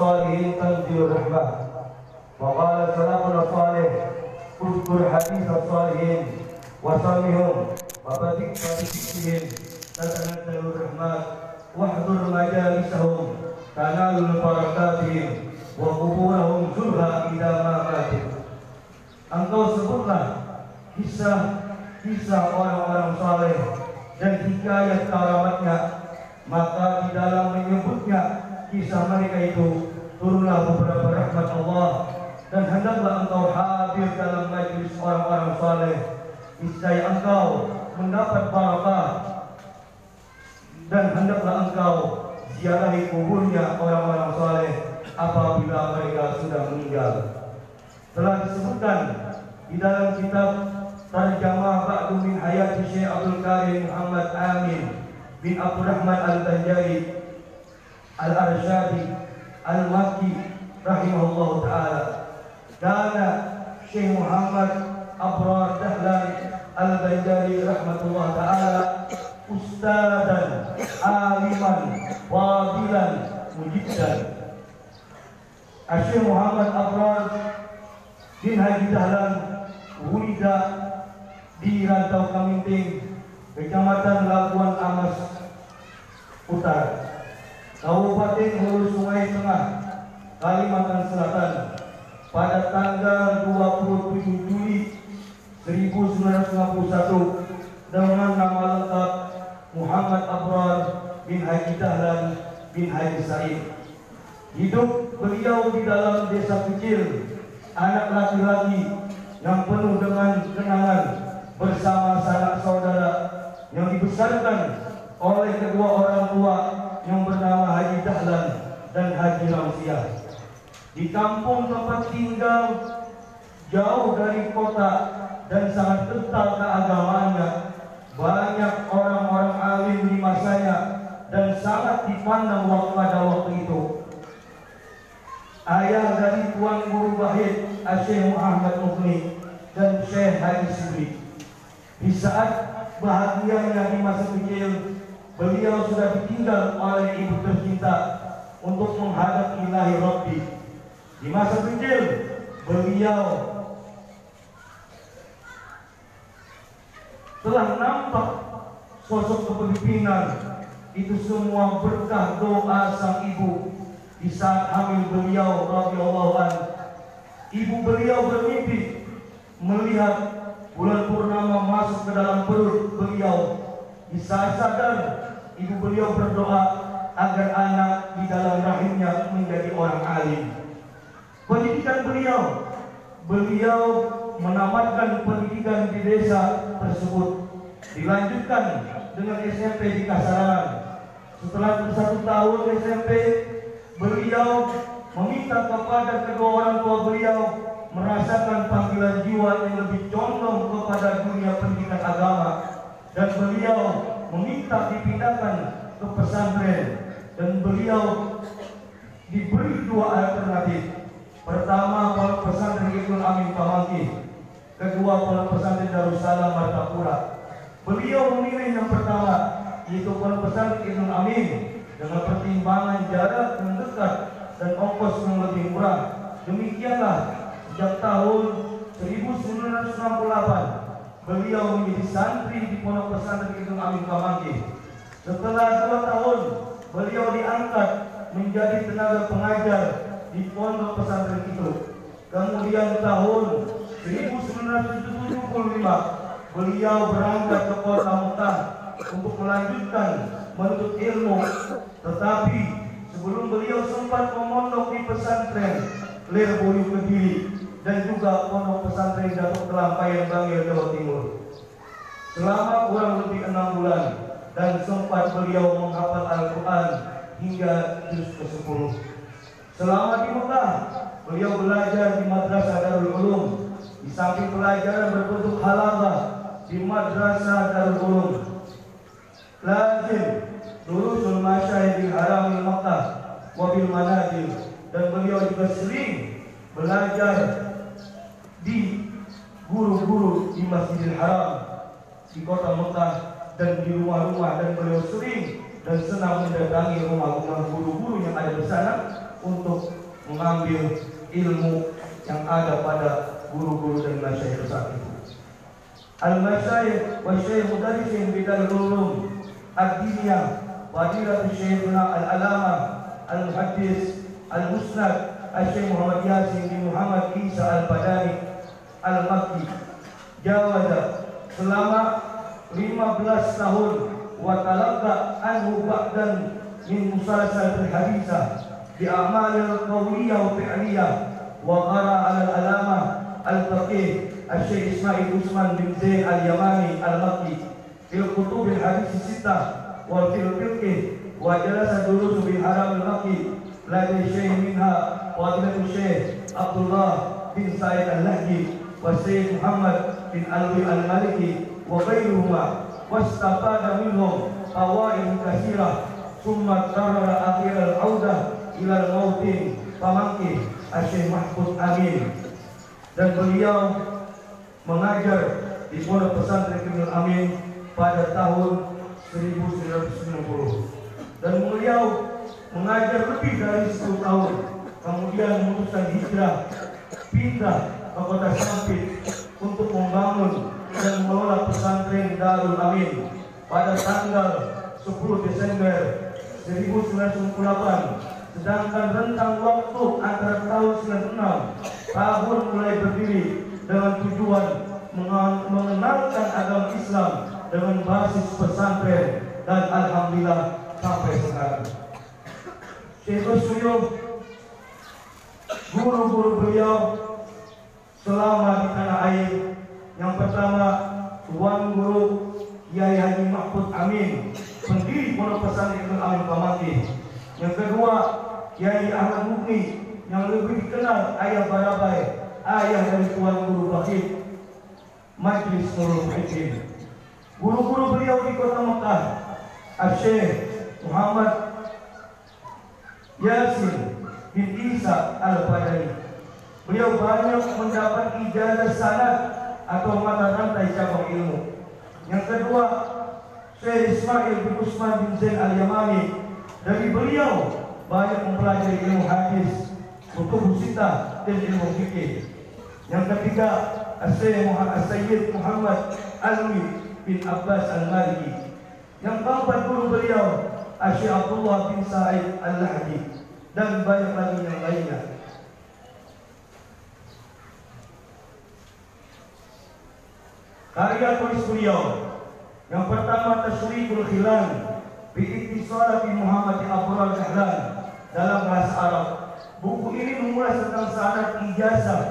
الصالحين تنزل الرحمة وقال سلامنا الصالح اذكر حديث الصالحين وسمهم وبذك بذكرهم تتنزل الرحمات واحضر مجالسهم تنال البركاتهم وقبورهم زرها إذا ما ماتوا Engkau sebutlah kisah-kisah orang-orang saleh dan hikayat karamatnya maka di dalam menyebutnya kisah mereka itu turunlah beberapa rahmat Allah dan hendaklah engkau hadir dalam majlis orang-orang saleh. Niscaya engkau mendapat barakah dan hendaklah engkau ziarahi kuburnya orang-orang saleh apabila mereka sudah meninggal. Telah disebutkan di dalam kitab Tarjamah Ba'du min Hayat Syekh Abdul Karim Muhammad Amin bin Abdurrahman Al-Banjari Al-Arsyadi Al-Makki rahimahullah taala. Kana Syekh Muhammad Abrar Dahlan Al-Banjari rahmatullah taala. Ustadan aliman wadilan mujiddan Syekh Muhammad Abrar bin Haji Dahlan Wulida di Rantau Kaminting Kecamatan Labuan Amas Utara Kabupaten Hulu Sungai Tengah Kalimantan Selatan pada tanggal 27 Juli 1951 dengan nama lengkap Muhammad Abrar bin Haji Dahlan bin Haji Said. Hidup beliau di dalam desa kecil anak laki-laki yang penuh dengan kenangan bersama sanak saudara yang dibesarkan oleh kedua orang tua yang bernama Haji Dahlan dan Haji Ramsiah. Di kampung tempat tinggal jauh dari kota dan sangat kental keagamaannya, banyak orang-orang alim di masanya dan sangat dipandang waktu pada waktu itu ayah dari Tuan Guru Bahid Syekh Muhammad Mukni dan Syekh Haji Sibri. Di saat bahagianya di masa kecil, beliau sudah ditinggal oleh ibu tercinta untuk menghadap ilahi Rabbi. Di masa kecil, beliau telah nampak sosok kepemimpinan. Itu semua berkah doa sang ibu di saat hamil beliau radhiyallahu an ibu beliau bermimpi melihat bulan purnama masuk ke dalam perut beliau. Di saat sadar ibu beliau berdoa agar anak di dalam rahimnya menjadi orang alim. Pendidikan beliau beliau menamatkan pendidikan di desa tersebut. Dilanjutkan dengan SMP di Kasarangan. Setelah satu tahun SMP beliau meminta kepada kedua orang tua beliau merasakan panggilan jiwa yang lebih condong kepada dunia pendidikan agama. Dan beliau meminta dipindahkan ke pesantren. Dan beliau diberi dua alternatif. Pertama pondok pesantren Ibnu Amin Pamangki kedua pondok pesantren Darussalam Martapura. Beliau memilih yang pertama yaitu pondok pesantren Ibnu Amin dengan pertimbangan jarak yang dan ongkos yang lebih murah. Demikianlah sejak tahun 1968 beliau menjadi santri di Pondok Pesantren Ibnu Amin Kamanggi. Setelah dua tahun beliau diangkat menjadi tenaga pengajar di Pondok Pesantren itu. Kemudian tahun 1975 beliau berangkat ke kota Mekah untuk melanjutkan menuntut ilmu tetapi sebelum beliau sempat memondok di pesantren Lirboyu Kediri dan juga pondok pesantren Datuk Kelampayan Bangil Jawa Timur. Selama kurang lebih enam bulan dan sempat beliau menghafal Al-Quran hingga juz ke-10 selama di Mekah beliau belajar di Madrasah Darul Ulum. Di samping pelajaran berbentuk halabah di Madrasah Darul Ulum. Lazim durusul masyayikh di haram Makkah wabil manajil dan beliau juga sering belajar di guru-guru di Masjidil Haram di kota Mekah dan di rumah-rumah dan beliau sering dan senang mendatangi rumah-rumah guru-guru yang ada di sana untuk mengambil ilmu yang ada pada guru-guru dan masyayikh saat itu. Al-Masyayikh wa Syekh Mudarrisin Bidal Ulum Ad-Diniyah Fadilat Syekhuna Al-Alama Al-Muhaddis Al-Musnad Al-Syekh Muhammad Yasin bin Muhammad Isa Al-Badani Al-Makki jawaza selama 15 tahun wa talaqqa anhu ba'dan min musalsal hadisah bi a'malil qawliyah wa fi'liyah wa qara al-alama al-faqih Al-Syekh Ismail Usman bin Zain Al-Yamani Al-Makki fil kutub al-hadis sita wa fil fiqh wa jalasa durus bi haram al-Makki la syekh minha wa Syekh Abdullah bin Said Al-Lahdi. والسيد محمد بن علوي المالكي وغيرهما واستفاد منهم فوائد كثيرة ثم قرر أخير العودة إلى الموطن فمكي الشيخ محمود أمين dan beliau mengajar di Pondok Pesantren Ibnu Amin pada tahun 1990 dan beliau mengajar lebih dari 10 tahun kemudian memutuskan hijrah pindah kota Sampit untuk membangun dan mengelola pesantren Darul Amin pada tanggal 10 Desember 1998 sedangkan rentang waktu antara tahun 96 tahun mulai berdiri dengan tujuan mengenalkan agama Islam dengan basis pesantren dan alhamdulillah sampai sekarang. Syekh Suyuh guru-guru beliau selama di tanah air yang pertama Tuan Guru Yai Haji Mahfud Amin pendiri Pondok Pesantren Ibnu Amin Pamati yang kedua Yai Ahmad Mukni yang lebih dikenal Ayah Barabai ayah dari Tuan Guru Bakit Majlis Nurul Muhyiddin. Guru-guru beliau di kota Mekah Asyik Muhammad Yasin bin Isa Al-Badani beliau banyak mendapat ijazah sanad atau mata rantai cabang ilmu yang kedua Syekh Ismail bin Usman bin Zain Al-Yamani dari beliau banyak mempelajari ilmu hadis, hukum sita dan ilmu fikih. Yang ketiga, Syekh Muhammad Muhammad Alwi bin Abbas Al-Maliki. Yang keempat guru beliau, Syekh Abdullah bin Sa'id Al-Lahdi dan banyak lagi yang lainnya. Karya tulis beliau yang pertama Tashriful Khilan bi Ittisal bi Muhammad Abdul Kahlan dalam bahasa Arab. Buku ini mengulas tentang sanad ijazah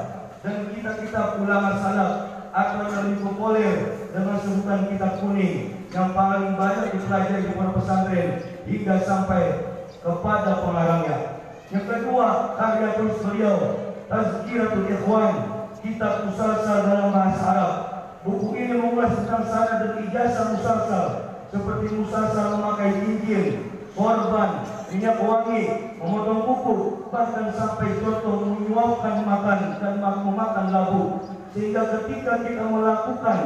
dan kitab-kitab ulama salaf atau yang lebih populer dengan sebutan kitab kuning yang paling banyak dipelajari di pondok pesantren hingga sampai kepada pengarangnya. Yang kedua, karya tulis beliau Tazkiratul Ikhwan, kitab musalsal dalam bahasa Arab. Buku ini mengulas tentang sanad dan ijazah musalsal seperti musalsal memakai cincin, korban, minyak wangi, memotong kuku, bahkan sampai contoh menyuapkan makan dan memakan labu. Sehingga ketika kita melakukan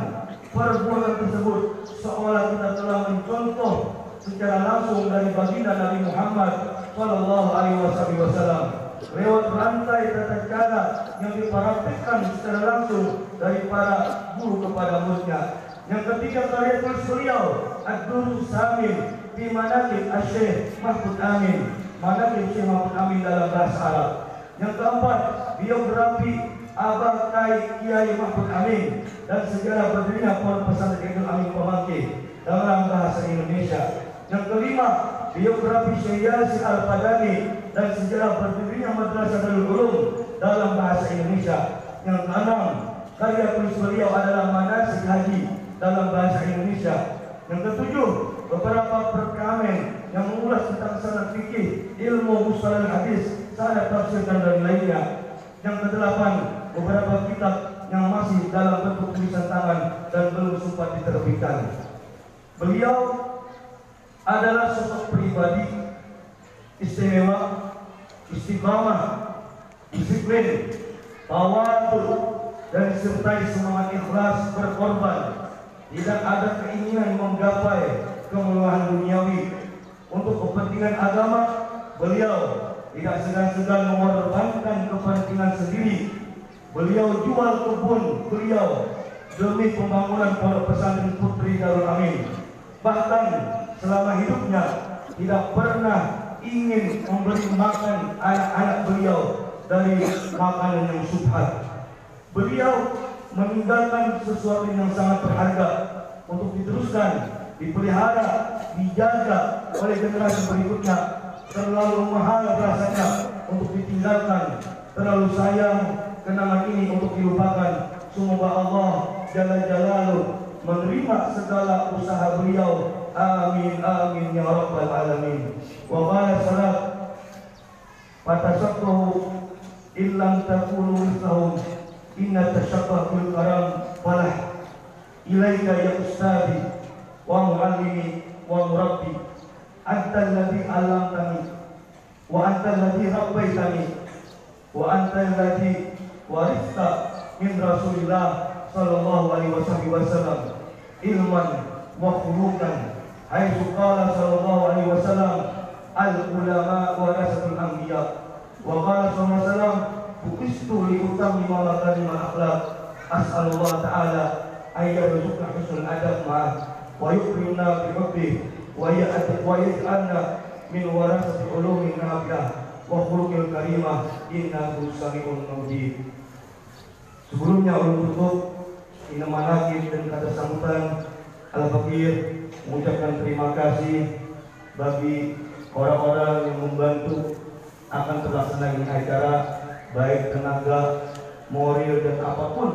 perbuatan tersebut, seolah kita telah mencontoh secara langsung dari baginda Nabi Muhammad Sallallahu Alaihi Wasallam lewat rantai tata cara yang dipraktikkan secara langsung dari para guru kepada muridnya. Yang ketiga karya beliau Ad-Durus Samin di Manakib Asyik Mahfud Amin Manakib Syekh Mahfud Amin dalam bahasa Arab Yang keempat biografi Abah Kai Kiai Mahfud Amin dan sejarah berdirinya Pondok Pesantren Ibnu Amin Pemangki dalam bahasa Indonesia. Yang kelima, biografi Syekh Al-Padani dan sejarah berdirinya Madrasah Darul Ulum dalam bahasa Indonesia. Yang keenam, karya tulis beliau adalah Manasik Haji dalam bahasa Indonesia. Yang ketujuh, beberapa perkamen yang mengulas tentang sanad fikih, ilmu mustalah hadis, sanad tafsir dan lain lainnya. Yang kedelapan, beberapa kitab yang masih dalam bentuk tulisan tangan dan belum sempat diterbitkan. Beliau adalah sosok pribadi istimewa, istiqamah, disiplin, tawadhu dan disertai semangat ikhlas berkorban. Tidak ada keinginan menggapai kemewahan duniawi untuk kepentingan agama. Beliau tidak segan-segan mengorbankan Beliau jual kebun beliau demi pembangunan pondok pesantren Putri Darul Amin. Bahkan selama hidupnya tidak pernah ingin memberi makan anak-anak beliau dari makanan yang subhat. Beliau meninggalkan sesuatu yang sangat berharga untuk diteruskan, dipelihara, dijaga oleh generasi berikutnya. Terlalu mahal rasanya untuk ditinggalkan, terlalu sayang kenangan ini untuk dilupakan. Semoga Allah Jalla Jalaluh menerima segala usaha beliau. Amin amin ya rabbal alamin. Wa qala salat fatasaqahu illam takunu mislahum inna tashabbahul karam falah. Ilaika ya ustadi wa muallimi wa murabbi anta alladhi allamtani wa anta alladhi rabbaitani wa anta alladhi warista min rasulillah sallallahu alaihi wasallam ilman wa khuluqan warasatul anbiya. Wa qala sallallahu alaihi wasallam bukistu li utammima makarim al akhlaq. As'alullah ta'ala ay yarzuqna husnul adab ma'ah wa yukrimna bi hubbi wa ya'ad wa yaj'alna min warasati ulumi nabiyyah wa khuluqil karimah innahu sami'un mujib Sebelumnya ulun tutup ini lagi dan kata sambutan Al-Fakir mengucapkan terima kasih bagi orang-orang yang membantu akan terlaksananya acara baik tenaga, moral dan apa pun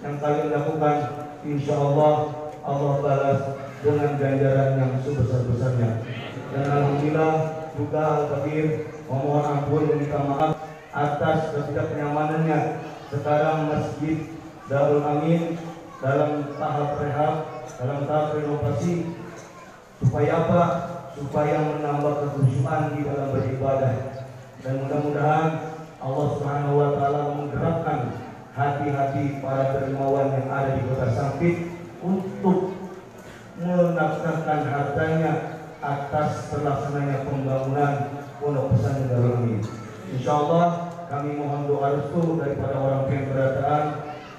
yang kalian lakukan insya Allah Allah balas dengan ganjaran yang sebesar-besarnya. Dan Alhamdulillah juga Al-Fakir memohon ampun dan minta maaf atas ketidaknyamanannya. Sekarang Masjid Darul Amin dalam tahap rehab, dalam tahap renovasi supaya apa? Supaya menambah kekhusyuan di dalam beribadah dan mudah-mudahan Allah Subhanahu wa taala menggerakkan hati-hati para dermawan yang ada di Kota Sampit untuk menafkahkan hartanya atas terlaksananya pembangunan pondok pesantren Darul Amin. Insyaallah kami mohon doa restu daripada orang yang berataan.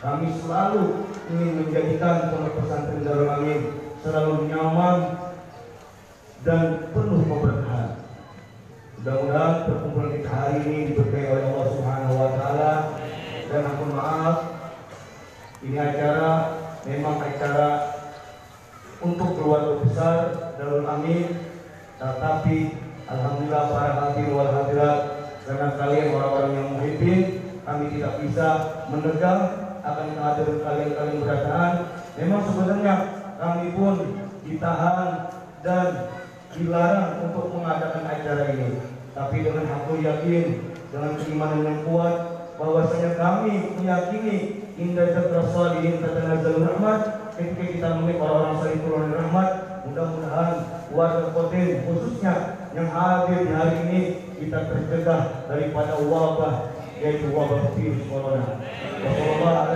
Kami selalu ingin menjadikan pondok pesantren Darul Amin selalu nyaman dan penuh keberkahan. Mudah-mudahan perkumpulan kita hari ini diberkahi oleh Allah Subhanahu wa taala. Dan aku maaf ini acara memang acara untuk keluarga besar Darul Amin. Tetapi alhamdulillah para hadirin wal hadirat karena kalian orang-orang yang memimpin kami tidak bisa menegang akan kehadiran kalian-kalian berataan memang sebenarnya kami pun ditahan dan dilarang untuk mengadakan acara ini tapi dengan aku yakin dengan keimanan yang kuat bahwasanya kami meyakini indah zikra salihin tatanazzalur rahmat ketika kita memilih orang-orang salih turun rahmat mudah-mudahan warga Kotin khususnya yang hadir di hari ini kita tercegah daripada wabah yaitu wabah virus corona. Wa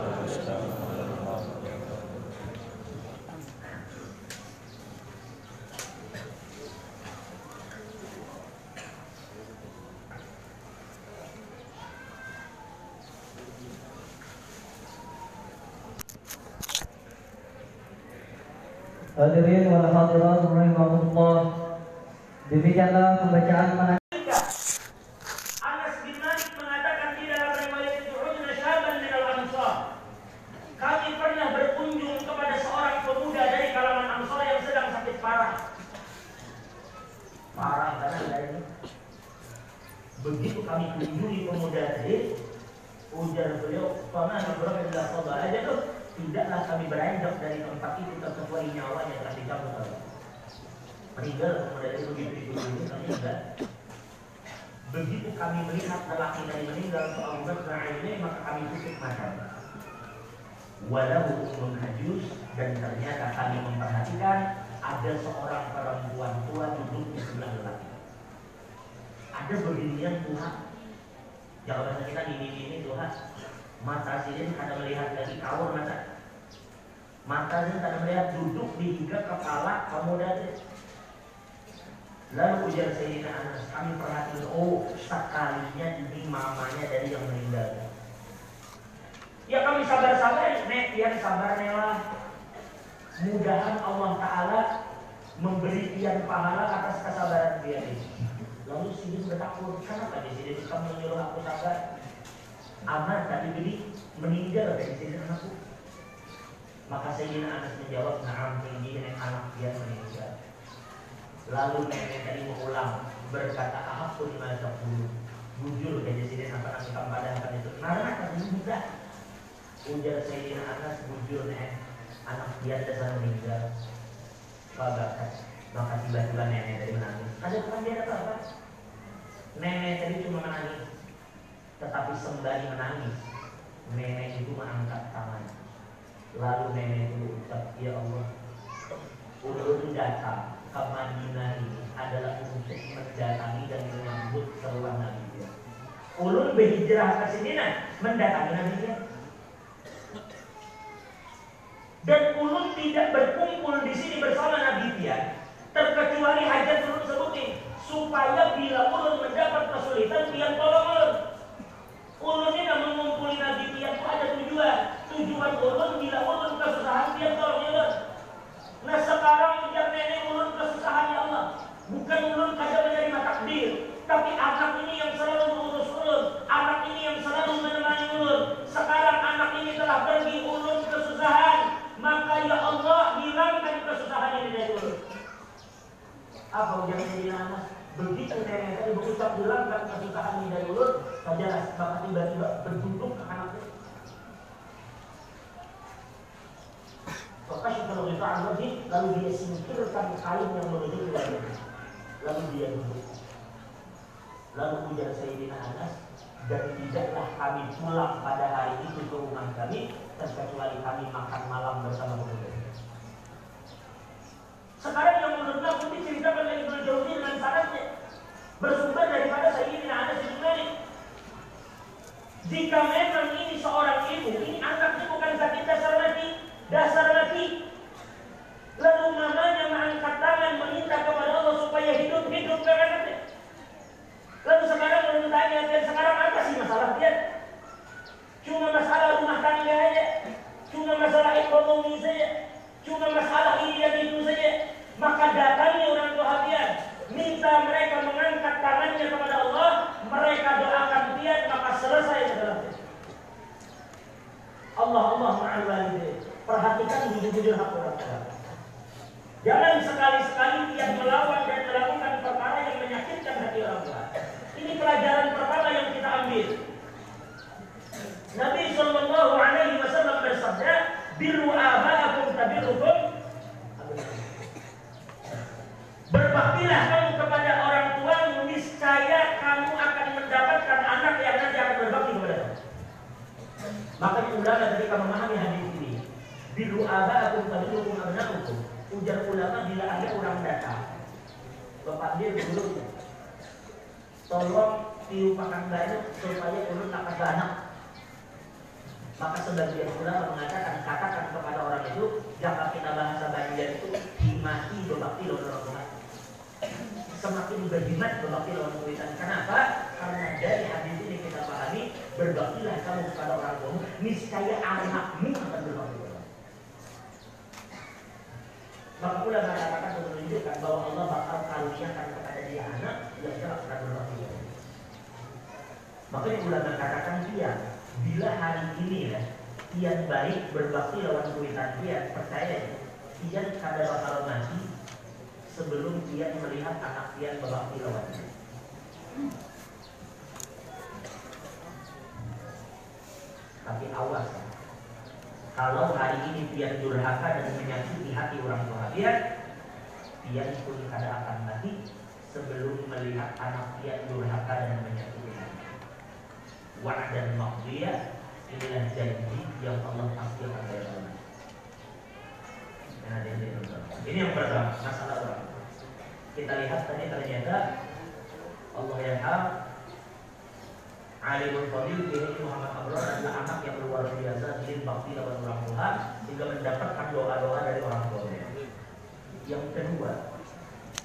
Hadirin wal hadirat rahimahullah. Demikianlah pembacaan mana Anas bin Malik mengatakan di dalam riwayat Juhudna Syaban min al-Ansar. Kami pernah berkunjung kepada seorang pemuda dari kalangan Ansar yang sedang sakit parah. Parah karena ini. Begitu kami kunjungi pemuda tadi, ujar beliau, "Fama nabrah illa aja tuh." tidaklah kami beranjak dari tempat itu tersesuai nyawanya telah dicabut oleh meninggal kemudian itu begitu itu ini kami enggak begitu kami melihat lelaki dari meninggal soal Bakar ini maka kami tutup mata walau menghajus dan ternyata kami memperhatikan ada seorang perempuan tua duduk di sebelah lelaki ada beginian Tuhan jangan bahasa kita ini ini Tuhan Mata sidin kada melihat lagi kawur mata. Mata sidin kada melihat duduk di hingga kepala kamu dari. Lalu ujar Sayyidina Anas, kami perhatikan, oh sekalinya ini mamanya dari yang meninggal. Ya kami sabar-sabar, nek, yang sabar nelah. Mudahan Allah Ta'ala memberi pian pahala atas kesabaran dia ini. Lalu Sidin bertakut, kenapa di sini kamu menyuruh aku sabar? Aman tadi beli meninggal dari sini anakku. Maka Sayyidina Anas menjawab, Naam ini nenek anak dia meninggal. Lalu nenek tadi mengulang berkata, Ahapun masa dulu. Bujur dari sini apa nanti kamu padamkan itu. Karena tadi mudah. Ujar Sayyidina Anas bujur nenek anak dia dasar meninggal. Babakan. Maka tiba-tiba nenek tadi menangis. Ada bukan dia ada apa? Nenek tadi cuma menangis. Tetapi sembari menangis, nenek itu mengangkat tangan. Lalu nenek itu ucap, Ya Allah, ulun datang ke Madinah ini adalah untuk mendatangi dan menyambut seruan Nabi dia. Ulun berhijrah ke sini nah, mendatangi Nabi dia. Dan ulun tidak berkumpul di sini bersama Nabi dia, terkecuali hajat ulun sebutin supaya bila ulun mendapat kesulitan dia tolong ulun. Ulun ini mengumpuli Nabi dia itu ada tujuan. Tujuan ulun bila ulun kesusahan dia tolong ulun. Nah sekarang ujar nenek ulun kesusahan ya Allah. Bukan ulun kada menerima takdir, tapi anak ini yang selalu mengurus ulun, anak ini yang selalu menemani ulun. Sekarang anak ini telah pergi ulun kesusahan, maka ya Allah hilangkan kesusahan ini dari ulun. Apa ujar nenek anak? Begitu nenek tadi berucap hilangkan kesusahan ini dari ulun, saja maka tiba-tiba berduduk ke anaknya. Kalau kita anggap lalu dia singkirkan kain yang menutup wajahnya. Lalu dia duduk. Lalu ujar Sayyidina Anas, dan tidaklah kami pulang pada hari itu ke rumah kami, terkecuali kami makan malam bersama keluarga. Sekarang yang menurutnya pun diceritakan oleh Ibnu Jauzi dengan syaratnya bersumber daripada Sayyidina Anas bin Malik. Jika memang ini seorang ibu, ini anaknya bukan sakit dasar lagi, dasar lagi. Lalu mamanya mengangkat tangan meminta kepada Allah supaya hidup hidup ke anaknya. Lalu sekarang belum tanya dan sekarang apa sih masalah dia? Cuma masalah rumah tangga aja, cuma masalah ekonomi saja, cuma masalah ini dan itu saja. Maka datangi orang tua dia, minta mereka mengangkat tangannya kepada Allah, mereka doakan dia, maka selesai segala Allah Allah ma'al Perhatikan bujur-bujur hak orang. Jangan sekali-sekali dia melawan dan melakukan perkara yang menyakitkan hati orang tua. Ini pelajaran pertama yang kita ambil. Nabi Shallallahu Alaihi Wasallam bersabda, "Biru abaakum tabirukum." Berbaktilah kamu kepada orang tua, niscaya kamu akan mendapatkan anak yang nanti akan berbakti kepada kamu. Maka ulama ketika memahami hadis ini, biru abaakum tabirukum abnaukum. Ujar ulama bila ada orang datang, bapak dia dulu tolong tiupakan banyak supaya ulun tak anak. Maka sebagian ulama mengatakan katakan kepada orang itu jangan kita bahasa banjar itu himati berbakti lawan orang tua. Semakin berjimat berbakti lawan kuitan. Kenapa? Karena dari hadis ini kita pahami berbaktilah kamu kepada orang tua, niscaya anakmu akan berbakti maka mengatakan untuk menunjukkan bahwa Allah bakal karuniakan kepada dia anak yang kelak akan berbakti. Makanya ulama katakan dia bila hari ini ya Tian baik berbakti lawan kuitan dia percaya Tian kada bakal mati sebelum dia melihat anak Tian berbakti lawan dia. Tapi awas ya. Kalau hari ini dia durhaka dan menyakiti hati orang tua dia, dia pun kada akan mati sebelum melihat anak dia durhaka dan menyakiti hati. Wa'ad dan maqdiyah inilah janji yang Allah pasti akan bayar. Nah, ini yang pertama masalah orang. Kita lihat tadi ternyata Allah yang Alimul Fadil Kiai Muhammad Abrar adalah anak yang bakti lawan orang tua sehingga mendapatkan doa-doa dari orang tuanya. Yang kedua,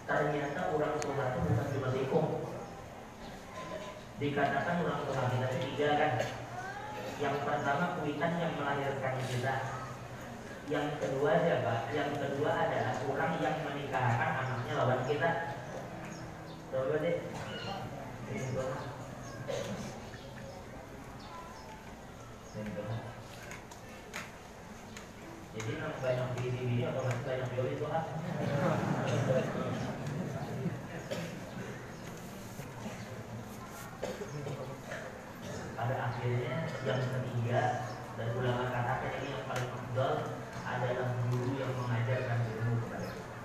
ternyata orang tua itu bukan cuma seikung. Dikatakan orang tua kita itu tiga kan. Yang pertama kuitan yang melahirkan kita. Yang kedua siapa? Yang kedua adalah orang yang menikahkan anaknya lawan kita. Coba deh. Ini doa. Jadi nak banyak bini-bini otomatis banyak bioli doa. Pada akhirnya yang ketiga dan ulama katakan ini yang paling afdal adalah guru yang mengajarkan ilmu kepada kita.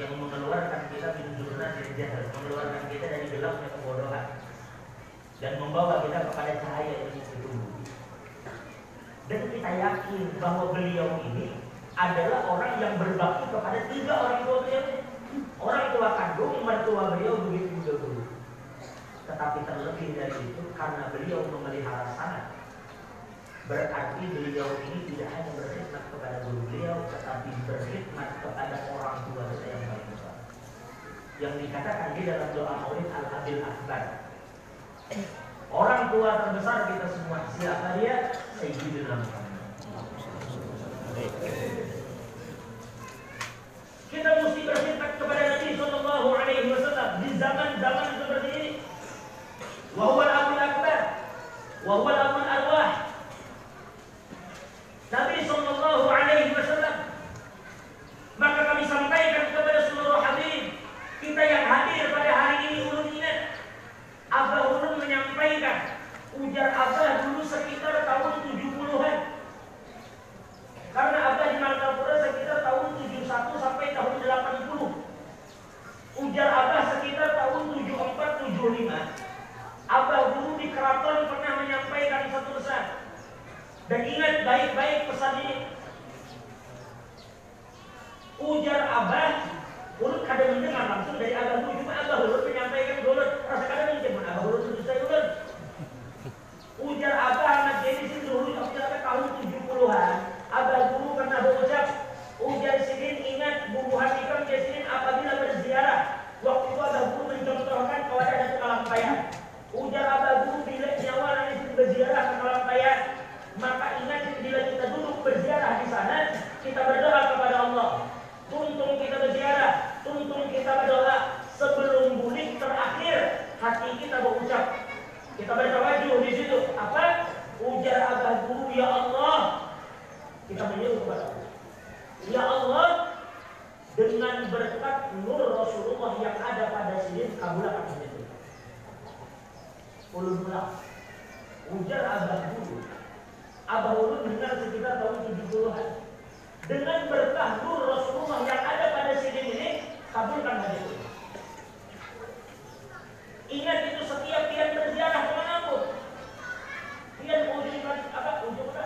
Yang mengeluarkan kita dari jahil, mengeluarkan kita dari gelapnya kebodohan dan membawa kita kepada cahaya yang itu. Dan kita yakin bahwa beliau ini adalah orang yang berbakti kepada tiga orang tua beliau. Orang tua kandung, mertua beliau begitu dahulu. Tetapi terlebih dari itu karena beliau memelihara sanat Berarti beliau ini tidak hanya berkhidmat kepada guru beliau Tetapi berkhidmat kepada orang tua kita yang paling besar Yang dikatakan di dalam doa maulid Al-Abil Akbar Orang tua terbesar kita semua Siapa dia? Sayyidina Muhammad Kita mesti berkhidmat kepada Nabi Sallallahu Alaihi Wasallam di zaman-zaman seperti ini. Wahwal Abul Akbar, wahwal Abul Arwah. Nabi Sallallahu Alaihi Wasallam. Maka kami sampaikan kepada seluruh hadir kita yang hadir pada hari ini ulun ingat Abah ulun menyampaikan ujar Abah dulu sekitar tahun 70-an karena Abah di Martapura sekitar tahun 71 sampai tahun 80 ujar Abah sekitar tahun 74-75 Abah dulu di keraton pernah menyampaikan satu pesan. Dan ingat baik-baik pesan ini. Ujar Abah Ulun kadang mendengar langsung dari Abah. Dulu cuma Abah Ulun menyampaikan dulu rasa kadang mungkin Abah Ulun itu saya Ulun ujar Abah anak jadi dulu tahun 70-an Abah dulu pernah berucap ujar sidin ingat bubuhan ikram sidin apabila berziarah. Waktu itu Abah dulu mencontohkan kalau ada satu kalampayan ujar Abah dulu bila nyawa nanti berziarah ke kalampayan maka ingat bila kita duduk berziarah di sana kita berdoa kepada Allah. Tuntung kita berziarah tuntung kita berdoa sebelum bulik terakhir hati kita berucap kita bertawajuh di situ. Apa? Ujar Abah guru ya Allah. Kita menyeru kepada Allah. Ya Allah dengan berkat nur Rasulullah yang ada pada sini kabulkan itu ulun pulang ujar Abah guru. Abah ulun dengar sekitar tahun 70-an dengan berkah nur Rasulullah yang ada pada sini ini kabulkan hadis itu Ingat itu setiap pian berziarah ke mana pun. Pian ujung apa? Ujung apa?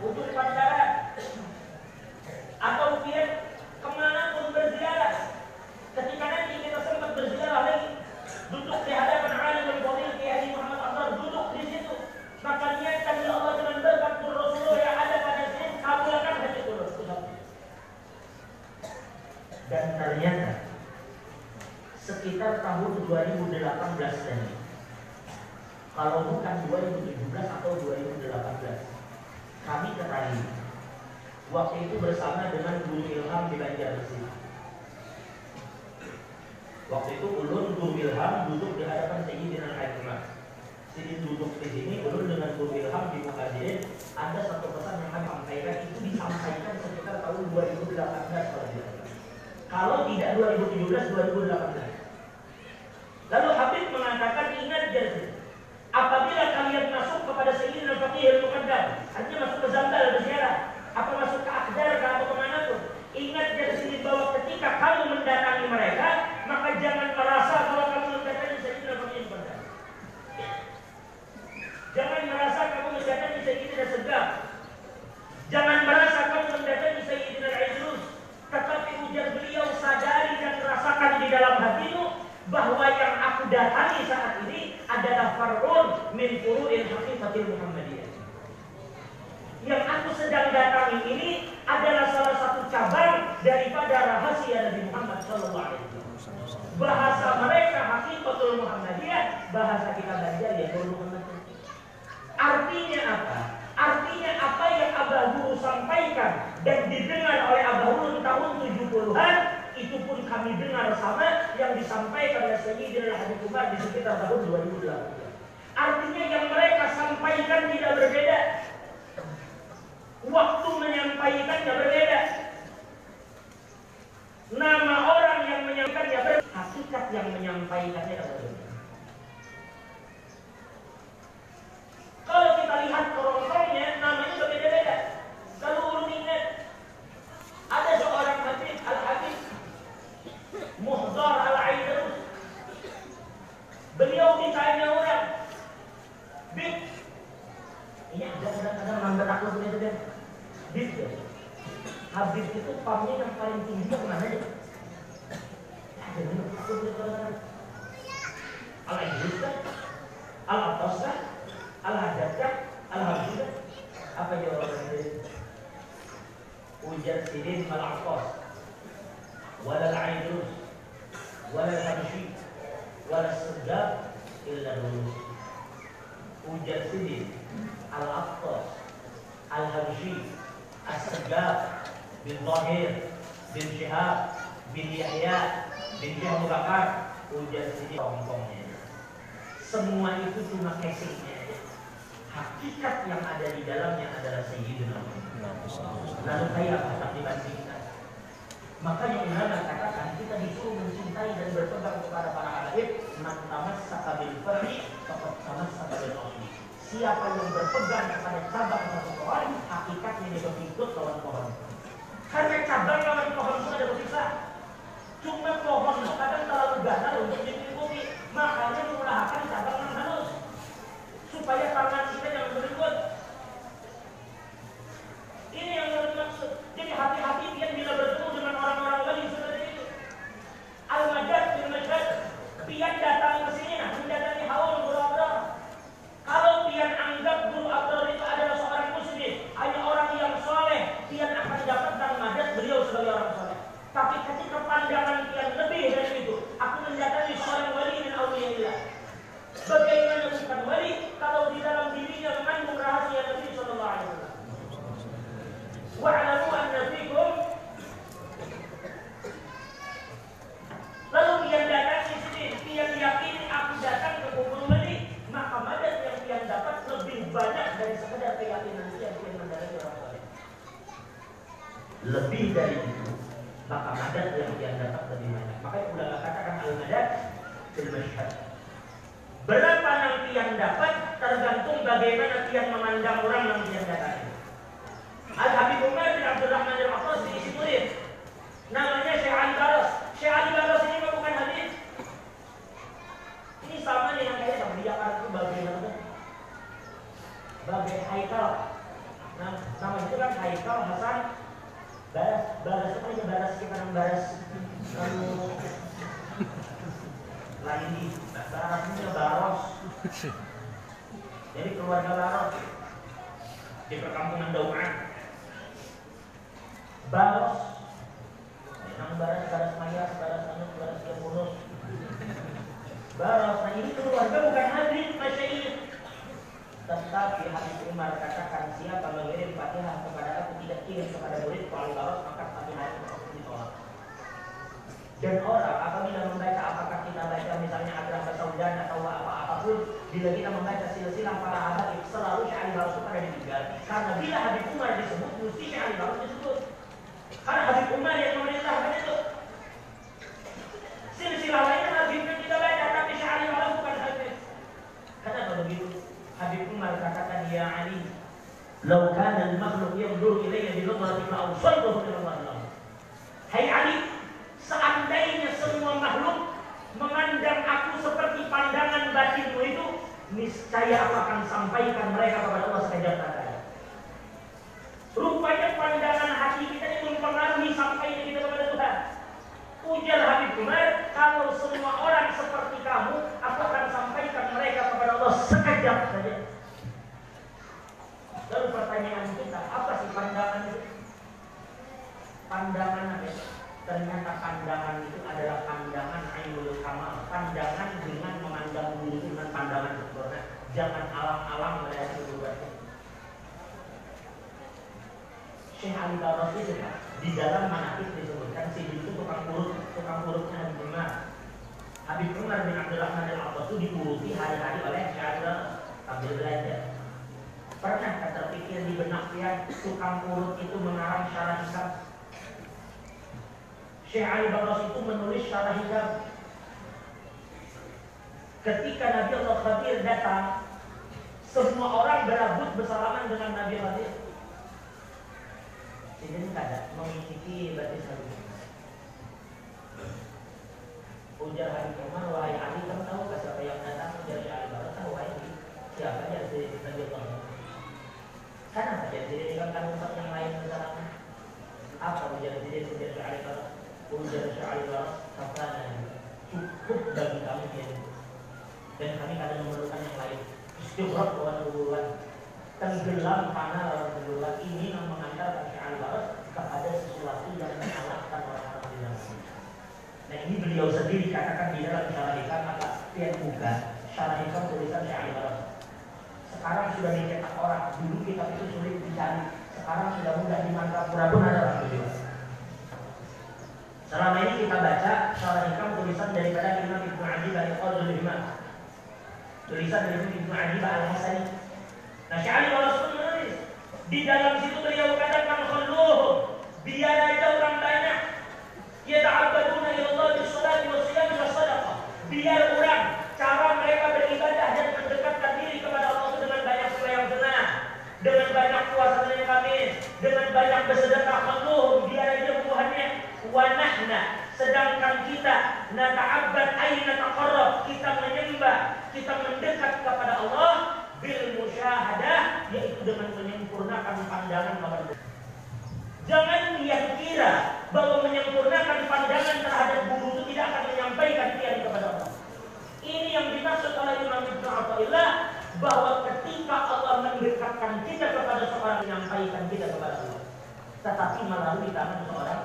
Ujung pancaran. Atau pian ke mana pun berziarah. Ketika nanti kita sempat berziarah lagi, duduk di hadapan alim dan fadil Kiai Muhammad Abdul duduk di situ. Maka niatkan ya Allah dengan berkat Rasulullah yang ada pada sini, kabulkan hati itu Dan ternyata sekitar tahun 2018 tadi. Kalau bukan 2017 atau 2018. Kami ketahui waktu itu bersama dengan Guru Ilham di Banjarmasin. Waktu itu ulun Guru Ilham duduk di hadapan Sayyidina Al-Hakimah. Sidin duduk di sini, ulun dengan Guru Ilham di Mukajirin. Ada satu pesan yang kami sampaikan itu disampaikan sekitar tahun 2018 kalau tidak kalau tidak 2017 2018 Lalu Habib mengatakan ingat jadi apabila kalian masuk kepada Sayyidina Fatih al-Muqaddam, artinya masuk ke Zambal berziarah, apa masuk ke Akhdar atau ke mana pun, ingat jadi sini bahwa ketika kamu mendatangi mereka, maka jangan merasa kalau kamu mendatangi Sayyidina Fatih al-Muqaddam. Jangan merasa kamu mendatangi Sayyidina Segaf. Jangan merasa kamu mendatangi Sayyidina Al-Idrus. Tetapi ujar beliau sadari dan rasakan di dalam hatimu bahwa yang aku datangi saat ini adalah farun min furu'il haqiqatil Muhammadiyah. yang aku sedang datangi ini adalah salah satu cabang daripada rahasia Nabi Muhammad Wasallam. Bahasa mereka hakikatul Muhammadiyah, bahasa kita belajar ya Muhammad. Artinya apa? Artinya apa yang Abah Guru sampaikan dan didengar oleh Abah Guru tahun 70-an itu pun kami dengar sama yang disampaikan oleh Sayyidina Habib Umar di sekitar tahun 2008. Artinya yang mereka sampaikan tidak berbeda. Waktu menyampaikannya berbeda. Nama orang yang menyampaikannya berbeda. Hakikat yang menyampaikannya berbeda. Kalau kita lihat kerontongnya, namanya berbeda-beda. Kalau ulun ingat, ada seorang habib, al-habib, Muhdar al-Aidarus. Beliau ditanya orang, Bib, ini ada kadang-kadang mandat aku begitu deh. Bib, ya. Habib itu pamnya yang paling tinggi yang mana ya? Begitu kadang-kadang. Al-Aidarus kan? Al-Atas kan? Al-Hadatkah? Al-Habibah? Apa jawabannya? Ujar sidin mal-Atas Walal aidus Walal habshi Walal sedap Illa dulu Ujar sidin Al-Atas Al-Habshi As-Segab Bin Zahir Bin Syihab Bin Yahya Bin Syihab Bakar Ujar sidin Tongkongnya semua itu cuma casingnya. Hakikat yang ada di dalamnya adalah Sayyidina Muhammad. Lalu apa tak dibandingkan? Makanya ulama katakan kita disuruh mencintai dan berpegang kepada para habaib man tamassaka bil farri faqad tamassaka asli. Siapa yang berpegang kepada cabang satu pohon, hakikatnya dia berikut lawan pohon. Karena cabang lawan pohon itu ada berpisah. Cuma pohon itu kadang terlalu gatal untuk diikuti. Makanya menggunakan cabang yang halus supaya tangan kita jangan berikut. Ini yang menurut maksud. Jadi hati-hati dia bila bertemu dengan orang-orang wali seperti itu. Al-Majad bin Majad. Pian datang ke sini nah, mendatangi haul Guru Abrar. Kalau pian anggap Guru Abrar itu adalah seorang muslim, hanya orang yang soleh, pian akan dapat dan majad beliau sebagai orang soleh. Tapi ketika pandangan pian lebih dari itu, aku mendatangi seorang wali dan auliya Bagaimana bukan wali? Kalau di dalam dirinya pandangan apa? Ternyata pandangan itu adalah pandangan ainul kamal, pandangan dengan memandang dulu dengan pandangan sempurna. Jangan alam-alam melihat nubuatnya. Syekh Ali Baros itu kan di dalam manakib disebutkan si itu tukang urut, tukang urutnya Habib Umar. Habib Umar bin Abdurrahman bin Abbas itu diuruti hari-hari oleh Syekh sambil belajar. Pernah terpikir di benak dia tukang urut itu mengarang syarah hisab? Syekh Ali Baros itu menulis syarah hisab. Ketika Nabi Allah Khadir datang, semua orang berebut bersalaman dengan Nabi Khadir. Jadi kada mengikuti berarti satu. Ujar Habib Umar, wahai Ali, kamu tahu siapa yang datang? Ujar Ali Baros, tahu wahai siapa yang jadi Nabi Allah? Karena saja jadi kan kan yang lain misalnya apa ujar jadi ujar Syekh Baros ujar Syekh Baros kata cukup bagi kami dia dan kami kadang memerlukan yang lain. Istighfar kawan nubuwan tenggelam panah lawan nubuwan ini yang mengantarkan Syekh Baros kepada sesuatu yang mengalahkan orang-orang di dalam. Nah ini beliau sendiri katakan di dalam syarah hikam maka tiap buka syarah hikam tulisan Syekh Baros sekarang sudah dicetak orang. Dulu kitab itu sulit dicari. Sekarang sudah mudah di Mandrapura pun ada alhamdulillah selama ini kita baca syarah hikam tulisan daripada Imam Ibnu Adi dari Qadul Imam. Tulisan dari Ibnu Adi al Hasani nah Syahli Rasul menulis. Di dalam situ beliau katakan khulluh biar aja orang banyak. Yata'abbaduna ila Allah bisolati wa siyam wa sadaqah. Biar orang cara mereka beribadah dan mendekatkan diri kepada Allah dengan banyak sembahyang sunnah, dengan banyak puasa Senin Kamis, dengan banyak bersedekah makhluk, biar aja buahnya wanahna. Sedangkan kita nata'abbad aina taqarrab, kita menyembah, kita mendekat kepada Allah bil musyahadah yaitu dengan menyempurnakan pandangan kepada Allah. Jangan yang kira bahwa menyempurnakan pandangan terhadap guru itu tidak akan menyampaikan dia kepada Allah. Ini yang dimaksud oleh Imam Ibn Atta'illah bahwa ketika Allah mendekatkan kita kepada seorang menyampaikan kita kepada Allah tetapi melalui tangan seorang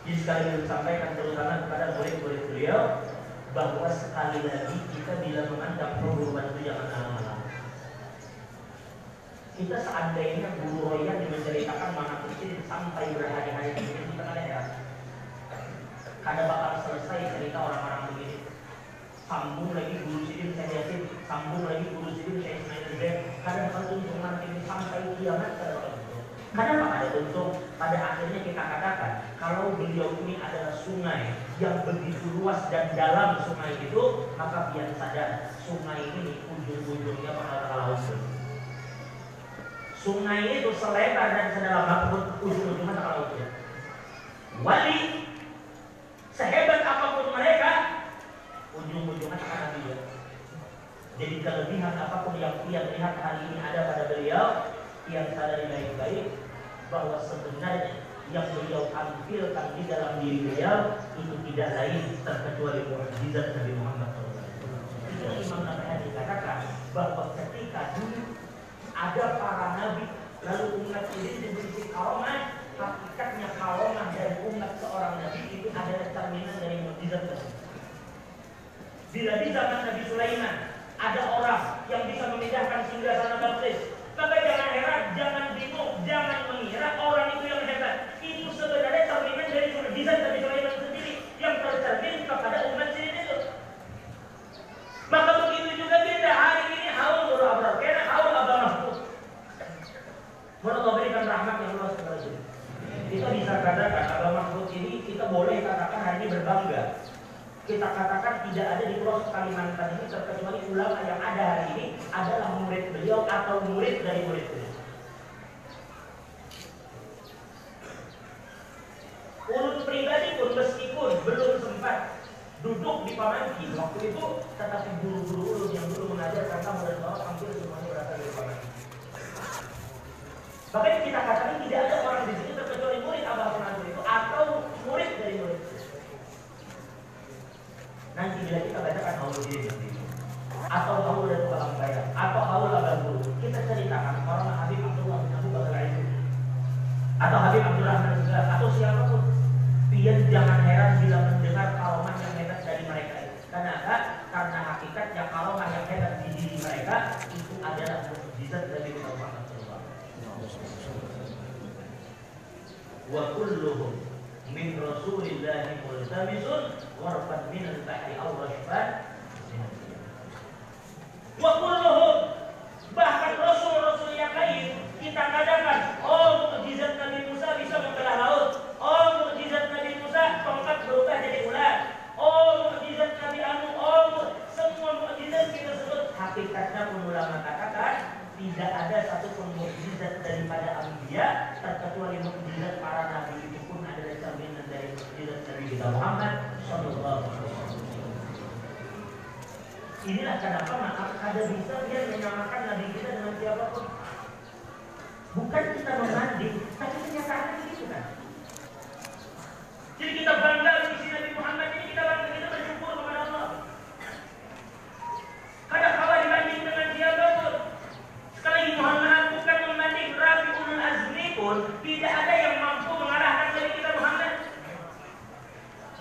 jadi sekali lagi sampaikan terutama kepada murid-murid beliau bahwa sekali lagi kita bila memandang perguruan itu jangan lama-lama. Kita seandainya guru yang menceritakan mana kecil sampai berhari-hari ini kita kan ya kada bakal selesai cerita orang-orang begini. Sambung lagi guru sidin saya yakin. Sambung lagi guru sidin saya Ismail Zubair kada bakal tuntung nanti sampai kiamat kada bakal tuntung kenapa? Ada tuntung pada akhirnya kita katakan kalau beliau ini adalah sungai yang begitu luas dan dalam sungai itu maka biar sadar sungai ini ujung-ujungnya bakal ke laut. Sungai itu selebar dan sedalam apa pun ujung-ujungnya ke laut. Wali sehebat apa pun mereka ujung-ujungnya akan dia jadi kelebihan apa pun yang ia lihat hari ini ada pada beliau yang sadari baik-baik bahwa sebenarnya yang beliau tampilkan di dalam diri beliau itu tidak lain terkecuali mukjizat Nabi Muhammad SAW. Imam Nawawi dikatakan bahwa ketika dulu ada para nabi lalu umat ini diberi karomah hakikatnya karomah dari umat seorang nabi itu adalah cerminan dari mukjizat tersebut. Bila di zaman Nabi Sulaiman ada orang yang bisa memindahkan singgasana Balqis, maka jangan heran, jangan bingung, jangan mengira orang itu yang hebat. Itu sebenarnya cerminan dari mukjizat Nabi Sulaiman sendiri yang tercermin kepada umat sini itu. Maka begitu juga kita hari ini haul abrar, kena haul abang mahfud. Menurut Allah berikan rahmat yang luas kepada kita. Kita bisa katakan Abah Mahfud ini kita boleh katakan hari ini berbangga. Kita katakan tidak ada di Pulau Kalimantan ini terkecuali ulama yang ada hari ini adalah murid beliau atau murid dari murid beliau. Ulun pribadi pun meskipun belum sempat duduk di Pamanki waktu itu, tetapi guru-guru ulun yang dulu mengajarkan kamu dan bawa hampir semuanya berasal dari Pamanki. Makanya kita katakan tidak ada orang di sini terkecuali murid Abah Penantur itu atau murid dari murid nanti bila kita bacakan Allah diri seperti itu atau haul dan kolam bayar atau haul abal bulu kita ceritakan orang Habib Abdullah bin Abu Bakar itu atau Habib Abdullah bin Abdullah atau siapa pun. Dia jangan heran bila mendengar karomah yang hebat dari mereka itu. Karena apa? karena hakikat yang karomah yang hebat di diri mereka itu adalah mujizat dari Allah Subhanahu wa kulluhum min rasulillahi multamisun warfan min al-bahri aw rashfan wa bahkan rasul-rasul yang lain kita katakan oh mukjizat Nabi Musa bisa membelah laut. Oh mukjizat Nabi Musa tongkat berubah jadi ular. Oh mukjizat Nabi Anu oh semua mukjizat kita sebut hakikatnya ulama katakan tidak ada satu mukjizat daripada Ambiya terkecuali mukjizat para nabi itu pun adalah cerminan dari mukjizat Nabi kita Muhammad Sallallahu Alaihi Wasallam. Inilah kenapa maka ada bisa dia menyamakan nabi kita dengan siapa pun. Bukan kita membanding, tapi kenyataannya begitu kan. Jadi kita bangga di Nabi Muhammad ini kita bangga kita bersyukur kepada Allah. Kadang kala dibanding dengan siapa pun. Sekali lagi Muhammad bukan membanding Rabi Ulul Azmi pun tidak ada yang mampu mengarahkan dari kita Muhammad.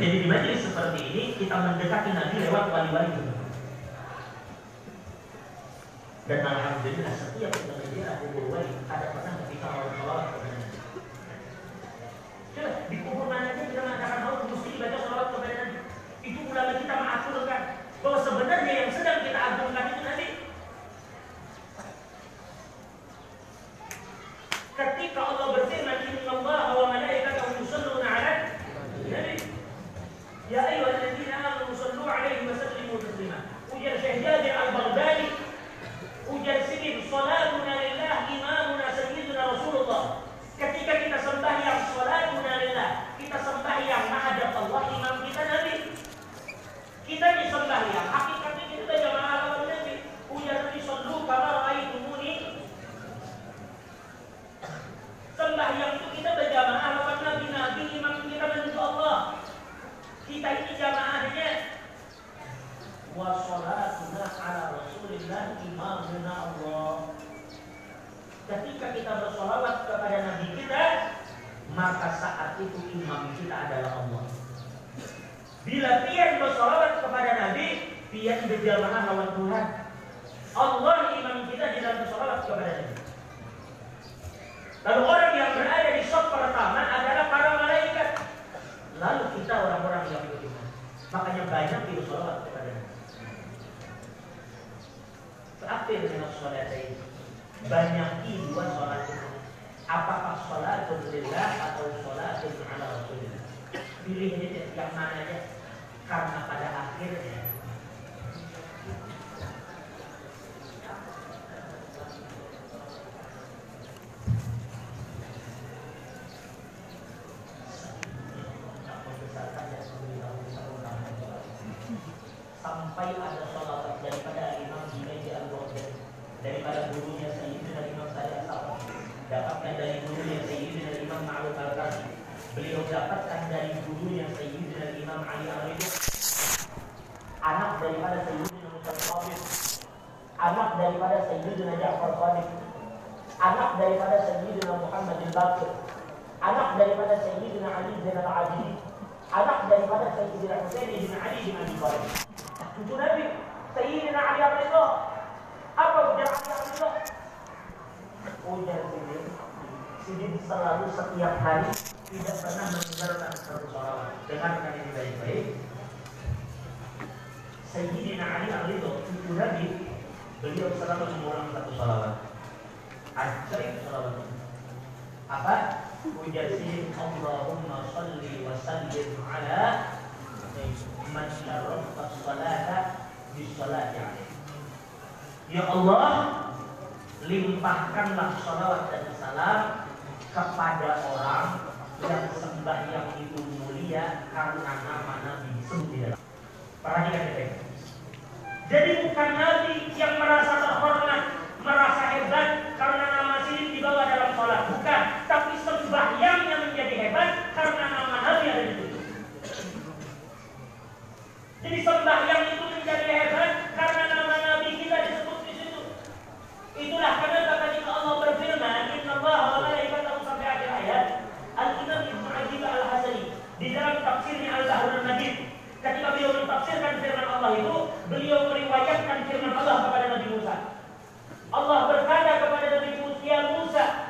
Jadi di majelis seperti ini kita mendekati Nabi lewat wali-wali. Dan alhamdulillah setiap anak daripada Sayyidina Ali bin al-Abidin anak daripada Sayyidina Husain bin Ali bin Abi Thalib. Cucu Nabi Sayyidina Ali Abdullah. Apa ujar Ali Abdullah? Ujar Sidin Sidin selalu setiap hari tidak pernah meninggalkan satu sholawat dengarkan ini baik-baik. Sayyidina Ali Abdullah cucu Nabi beliau selalu mengulang satu sholawat ajaib sholawat apa وجزيك اللهم صل وسلم على من شرفت الصلاة بالصلاة عليه Ya Allah, limpahkanlah salawat dan salam kepada orang yang sembahyang itu mulia karena nama Nabi sendiri. Perhatikan ya, Jadi bukan Nabi yang merasa terhormat, merasa hebat karena nama sini dibawa dalam sholat, bukan. Tapi sembahyangnya menjadi hebat karena amanahnya ada di situ. Jadi sembahyang itu menjadi hebat karena nama Nabi kita disebut di situ. Itulah kenapa ketika Allah berfirman, Inna Allah wa malaikatahu sampai akhir ayat, Al-Imam Ibn Ajib Al-Hasani di dalam tafsirnya Al-Bahrul Najib ketika beliau menafsirkan firman Allah itu, beliau meriwayatkan firman Allah kepada Nabi Musa. Allah berkata kepada Nabi Musa, ya Musa,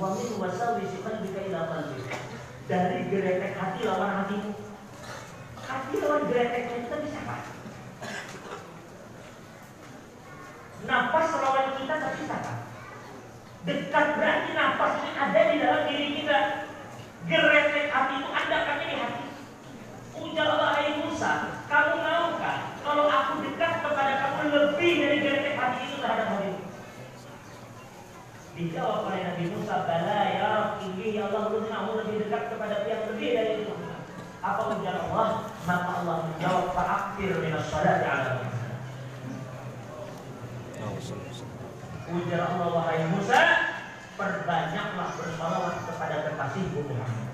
Wa min wasawisi qalbika ila qalbika. Dari geretek hati lawan hatimu. Hati lawan gereteknya kita bisa apa? Nafas lawan kita tak bisa? Dekat berarti nafas ini ada di dalam diri kita. Geretek hati itu ada kan di hati. Ujar Allah hai Musa, kamu maukah kalau aku dekat kepada kamu lebih dari geretek hati itu terhadap hatimu? Dijawab oleh Nabi Musa, Bala ya Rab, ini ya Allah belum mau lebih dekat kepada yang lebih dari itu. Apa ujar Allah? Maka Allah menjawab, Fa'akfir minas salati ala Musa. Ujar Allah, wahai Musa, perbanyaklah bersalawat kepada kekasihku Muhammad.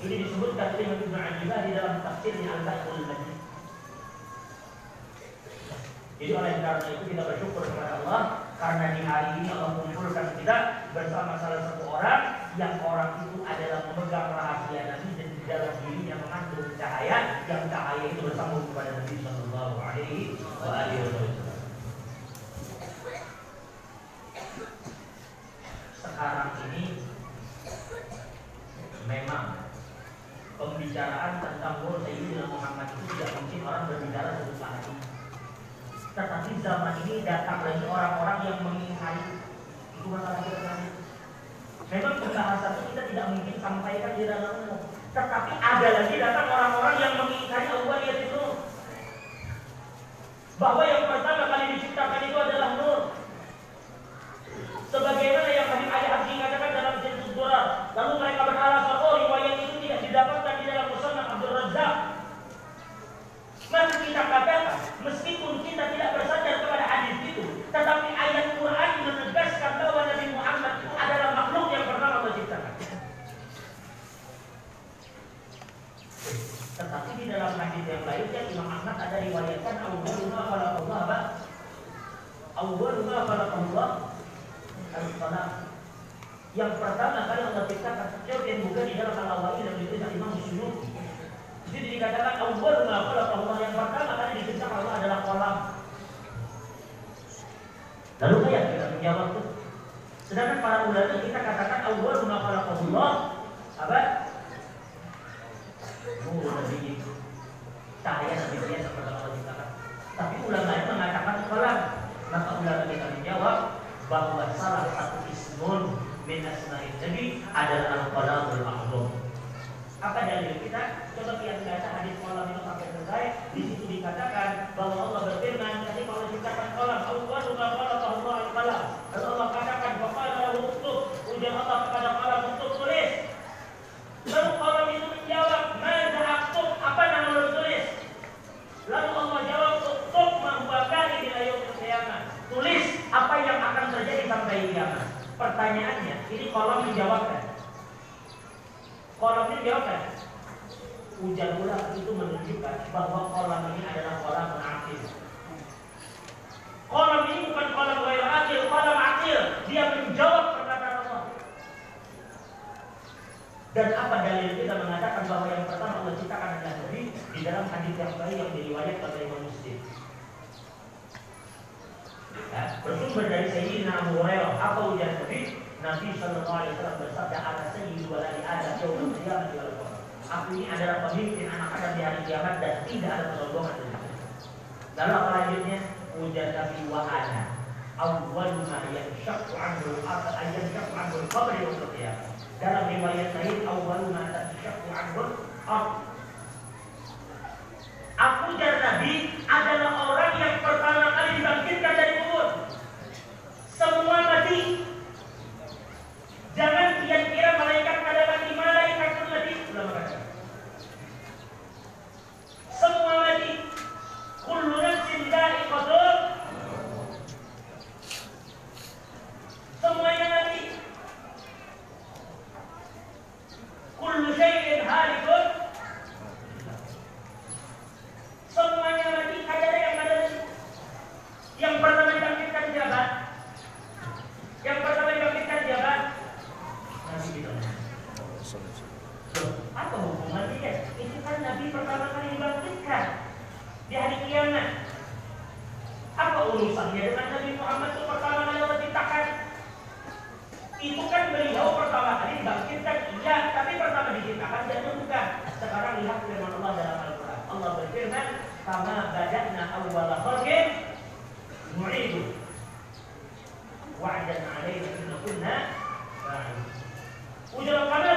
Ini disebutkan oleh Ibnu Ajibah di dalam tafsirnya Al-Baqul Majid. Jadi oleh karena itu kita bersyukur kepada Allah karena di hari ini Allah mengumpulkan kita bersama salah satu orang yang orang itu adalah memegang rahasia Nabi dan di dalam dirinya mengandung cahaya yang cahaya itu bersambung kepada Nabi Shallallahu Alaihi Wasallam. Sekarang ini memang pembicaraan tentang Nur Sayyidina Muhammad itu tidak mungkin orang berbicara satu saat ini. Tetapi zaman ini datang lagi orang-orang yang mengingkari itu masalah kita tadi. Memang pembahasan itu kita tidak mungkin sampaikan di dalam umum. Tetapi ada lagi datang orang-orang yang mengingkari Allah itu. Bahwa yang pertama kali diciptakan itu adalah nur. Sebagaimana yang Habib Ali Habsi katakan dalam Jilid Durar. Lalu mereka beralasan, oh riwayat itu tidak didapatkan di dalam Musannaf Abdul Razak. Maka kita katakan, meskipun kita tidak bersandar kepada hadis itu, tetapi ayat Quran menegaskan bahwa Nabi Muhammad itu adalah makhluk yang pertama Allah ciptakan. Tetapi di dalam hadis yang lain yang Imam Ahmad ada riwayatkan awwaluna khalaqallah apa? Awwaluna khalaqallah al-salam. Yang pertama kali Allah ciptakan sesuatu yang bukan di dalam al-awwali dan ditulis Imam Syuuti. Jadi dikatakan awal ma Allah yang pertama kali diciptakan Allah adalah kolam. Lalu kayak kita menjawab itu. Sedangkan para ulama kita katakan awal ma Allah apa? Nur Nabi cahaya dia seperti Allah ciptakan. Tapi ulama lain mengatakan kolam. Maka ulama kita menjawab bahwa salah satu ismun min asma'in Nabi adalah al-qalamul ma'lum. Apa dalil kita? Coba kita baca hadis kolam itu sampai selesai. Di situ dikatakan bahwa Allah berfirman, tadi kalau dikatakan kolam, Allah juga Allah al-qalam. Lalu Allah katakan, bahwa uktub. Ujian Allah kepada kolam untuk tulis. Lalu kolam itu menjawab, Mana aktub? Apa nama lu tulis? Lalu Allah jawab, Uktub mahwakari di ayat kiamat. Tulis apa yang akan terjadi sampai kiamat. Pertanyaannya, ini kolam dijawabkan. Kolam ini jawabkan. Ujar ulama itu menunjukkan bahwa kolam ini adalah kolam akil. Kolam ini bukan kolam gair akil, kolam akil. Dia menjawab perkataan Allah. Dan apa dalil kita mengatakan bahwa yang pertama Allah ciptakan adalah Nabi di dalam hadis yang baik yang diriwayatkan oleh Imam Muslim. Ya, bersumber dari Sayyidina Abu Hurairah apa ujar Nabi? Nabi Shallallahu Alaihi Wasallam bersabda, "Ana sayyidu waladi yawmal qiyamah wal qiyamah." Aku ini adalah pemimpin anak Adam di hari kiamat dan tidak ada kesombongan di situ. Lalu apa lanjutnya? Ujar Nabi wa ana awwal ma yanshaqqu anhu atau yanshaqqu anhu yawm al-qiyamah. Dalam riwayat lain awwal ma yanshaqqu anhu dan Nabi adalah orang yang pertama kali dibangkitkan dari kubur. Semua mati. Jangan kalian kira malaikat pada mati, malaikat pun mati. Semua mati. Kullu nafsin dha'iqatul Semuanya mati. Kullu syai'in halikun Semuanya lagi ada yang ada Yang pertama dibangkitkan jabat. Yang pertama dibangkitkan jabat. Masih gitu. Apa hubungannya? Itu kan Nabi pertama kali dibangkitkan di hari kiamat. Apa urusannya dengan Nabi Muhammad itu pertama kali diciptakan? Itu kan beliau pertama kali dibangkitkan, iya, tapi pertama diciptakan jatuh bukan. Sekarang lihat firman Allah dalam Al-Quran. Allah berfirman, "Kama bada'na awwala khalqin nu'idu." Wa'dan 'alaina inna kunna fa'ilin. Ujar kama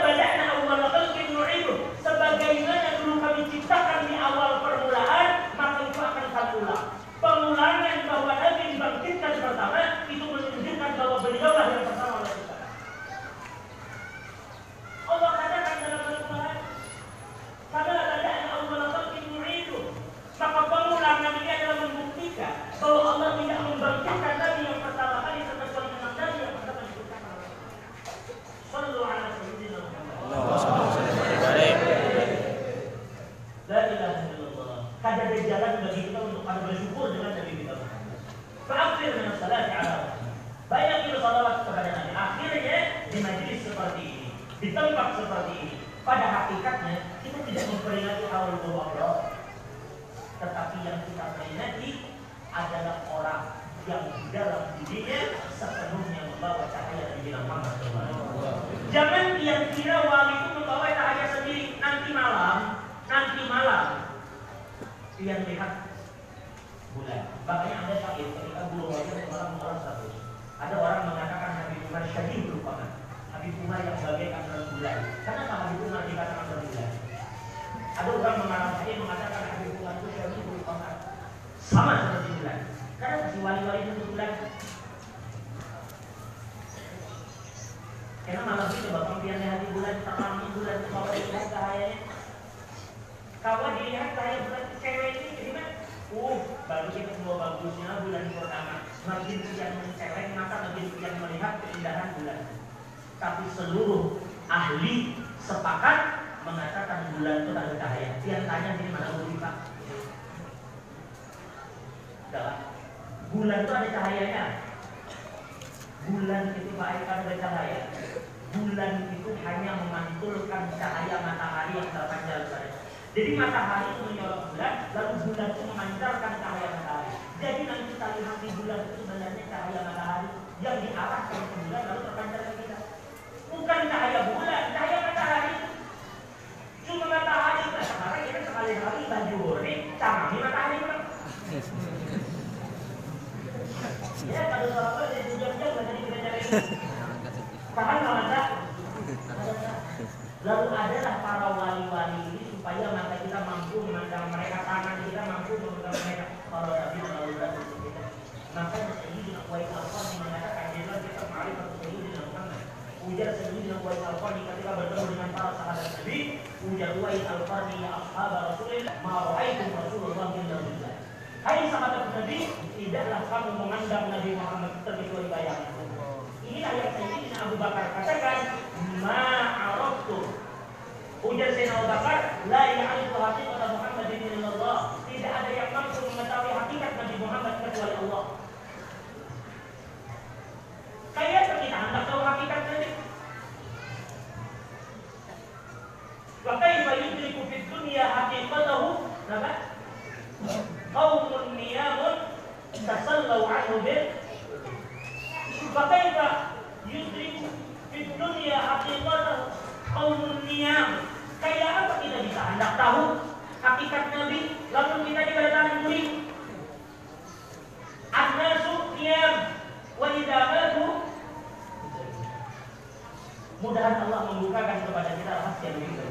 Bulan itu hanya memantulkan cahaya matahari yang terpanjang pada jadi matahari itu menyorot bulan, lalu bulan itu memancarkan cahaya matahari. Jadi nanti kita lihat di bulan itu sebenarnya cahaya matahari yang diarahkan ke bulan lalu terpancar ke kita. Bukan cahaya bulan, cahaya matahari. Cuma matahari. Nah, sekarang kita sekali-kali baju ini, canggih matahari. Ya, kalau sahabat jadi jam-jam nggak jadi kita cari. Paham nggak masa? Lalu adalah para wali-wali ini supaya maka kita mampu memandang mereka tangan kita mampu memandang mereka kalau Nabi dan lalu lalu kita. Maka sendiri dengan kuat alfa yang mengatakan dia kita mari bertemu dengan Muhammad. Ujar sendiri dengan kuat alfa ketika bertemu dengan para sahabat Nabi. Ujar kuat alfa ya ashab Rasulullah ma ra'aitum Rasulullah bin Rasulullah. Hai sahabat Nabi, tidaklah kamu memandang Nabi Muhammad terkecuali bayangan. Inilah yang Sayyidina Abu Bakar katakan, ma'arabtu. Ujar Sayyidina Abu Bakar, la ya'rifu haqiqata Muhammadin illallah. Tidak ada yang mampu mengetahui hakikat Nabi Muhammad kecuali Allah. Kayak kita hendak tahu hakikat Nabi. Wa kaifa yudriku fid dunya haqiqatahu? Kenapa? Qaumun niyamun tasallau anhu bil فكيف يدرك في الدنيا حقيقته قوم النيام kayak apa kita bisa hendak tahu hakikat Nabi lalu kita dikatakan murid An-nasu niyam wa idza matu Mudahan Allah membukakan kepada kita rahasia begitu.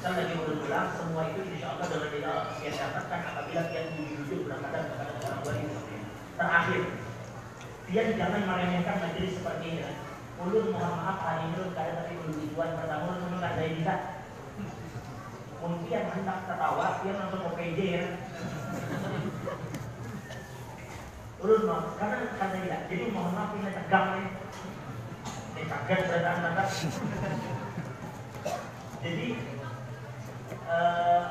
Dan lagi berulang semua itu insya Allah dalam kita yang dapatkan apabila kita jujur berangkat kepada orang lain terakhir dia jangan meremehkan majelis seperti ini ulun mohon maaf hari ini kada tapi tujuan pertama memang kada bisa. Mungkin hendak tertawa dia langsung ke PJ ya. Ulun maaf karena kada tidak jadi mohon maaf ini tegang nih ini kaget beradaan mata jadi uh,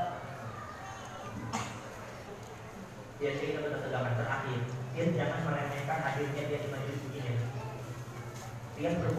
ya saya kita ketegangan terakhir dia jangan meremehkan hadirnya dia di majelis begini. Dia berkumpul,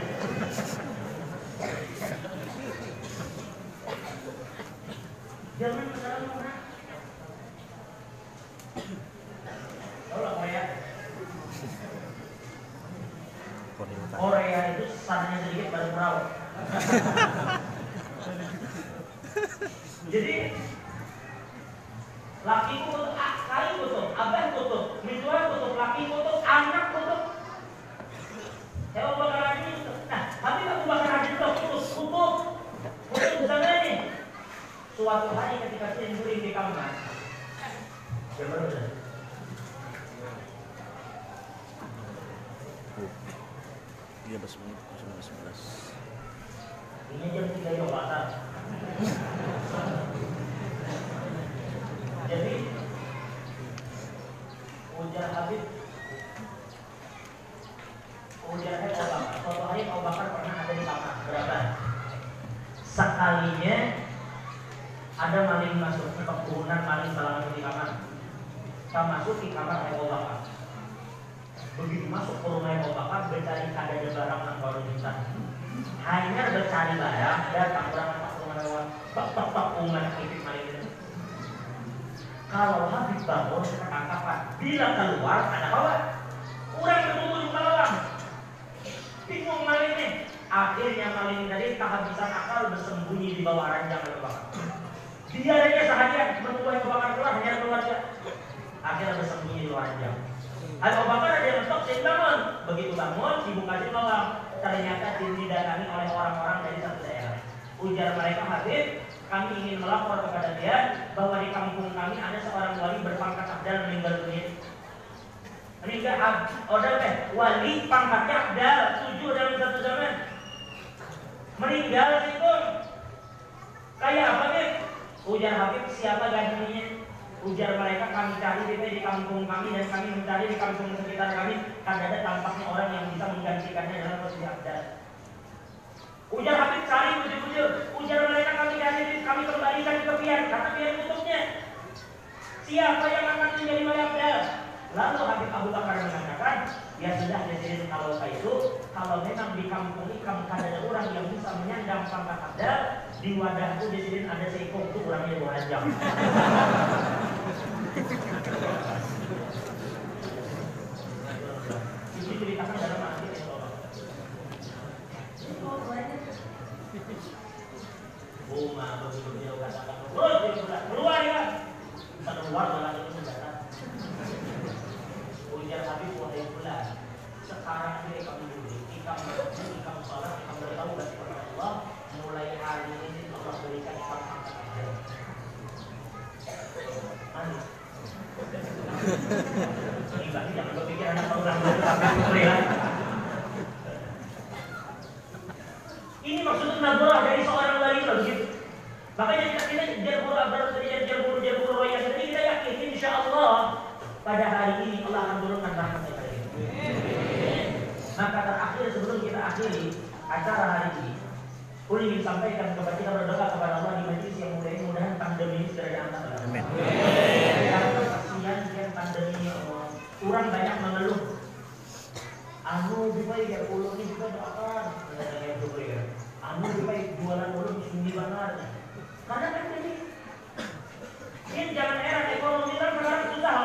Korea. Itu sananya sedikit baru perahu. orang teh wali pangkatnya ada tujuh dalam satu zaman. Meninggal sih pun kayak apa nih ujar Habib siapa gantinya? Ujar mereka kami cari di kampung kami dan kami mencari di kampung sekitar kami. Karena ada tampaknya orang yang bisa menggantikannya dalam posisi abdal. Ujar Habib cari ujur-ujur ujar mereka kami cari di, kami kembalikan ke biar karena biar tutupnya siapa yang akan menjadi wali abdal? Lalu Habib Abu Bakar mengatakan, ya sudah ya jadi kalau saya itu, kalau memang di kampung ini ikam ada orang yang bisa menyandang sampah kadal, di wadahku di sini ada seekor itu kurangnya dua jam. Itu ceritakan dalam arti begitu dia katakan, keluar ya, bisa keluar. Sekarang ini kamu dulu, kita mengaji, kamu sholat, kita bertahu kepada Allah, mulai hari ini Allah berikan kamu aja. Manis. Jangan berpikir anak orang Ini maksudnya nabrah dari seorang wali begitu. Makanya kita kita jarbur abar terjadi jarbur jarbur royal ini kita yakin insya Allah pada hari ini Allah akan turunkan rahmat kepada kita. Maka terakhir sebelum kita akhiri acara hari ini, Kuli ingin sampaikan kepada kita berdoa kepada Allah di majlis yang mulia ini mudahan pandemi ini segera diangkat. Amin. Karena kasihan yang pandemi Allah. Orang banyak mengeluh. Anu juga ya ulo ini juga doakan. Itu ya. Anu juga jualan di sini banget. Karena pandemi. Ini jangan heran ekonomi kan sekarang susah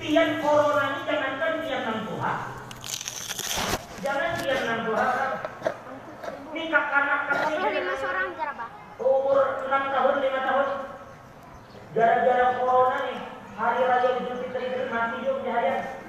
loh. Tian corona ini jangankan tian nang Tuhan. Jangan tian nang Tuhan. Ini kakak-kakak ini lima seorang berapa? umur 6 tahun, 5 tahun gara-gara corona nih hari raya Idul Fitri mati juga pulang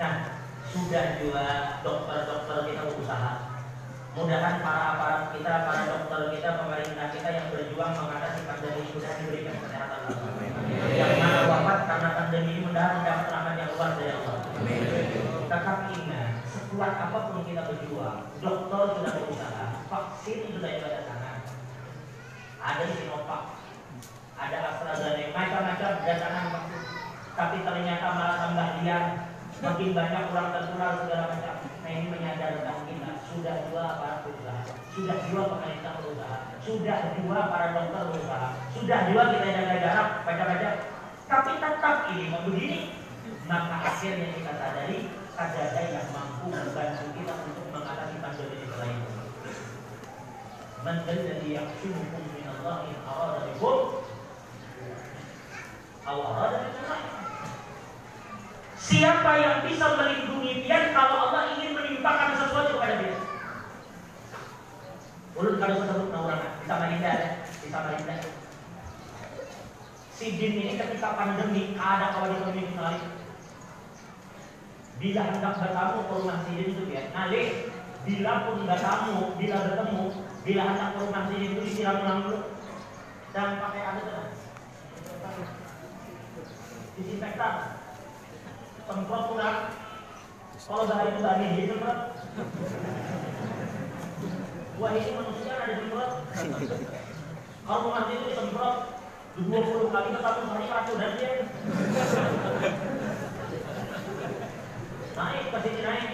nah sudah juga dokter-dokter kita berusaha. Mudahan para aparat kita, para dokter kita, pemerintah kita yang berjuang mengatasi pandemi ini sudah diberikan kesehatan. Yang mana wafat karena pandemi ini mudahan mendapat rahmat yang luar dari Allah. Tetapi ingat sekuat apa pun kita berjuang dokter sudah berusaha vaksin sudah ada tangan. Ada Sinovac ada AstraZeneca macam-macam datangan vaksin. Tapi ternyata malah tambah liar makin banyak orang tertular segala macam. Nah ini menyadarkan kita sudah dua para perusahaan sudah dua pemerintah berusaha sudah dua para dokter berusaha sudah dua kita jaga jarak baca-baca. Tapi tetap ini mau begini maka akhirnya kita sadari ada yang mampu membantu kita untuk mengatasi pandemi ini selain Man alladhi yahsumukum min Allah in arada bikum aw arada bikum Siapa yang bisa melindungi dia kalau Allah ingin menimpakan sesuatu kepada dia? Ulun kalau sebut naurangan, bisa malinda, bisa malinda. Si jin ini ketika pandemi ada kawan ekonomi sekali. Bila hendak bertamu ke rumah si jin itu ya, nalih bila pun bertamu, bila bertemu, Bila hendak ke rumah sini itu disiram ulang dulu dan pakai ada tuh. Disinfektan. Ulang. Kalau bahaya itu bahaya disemprot. Wah ini manusia ada disemprot. Kalau rumah itu disemprot 20 kali ke satu hari satu dan dia naik sini naik.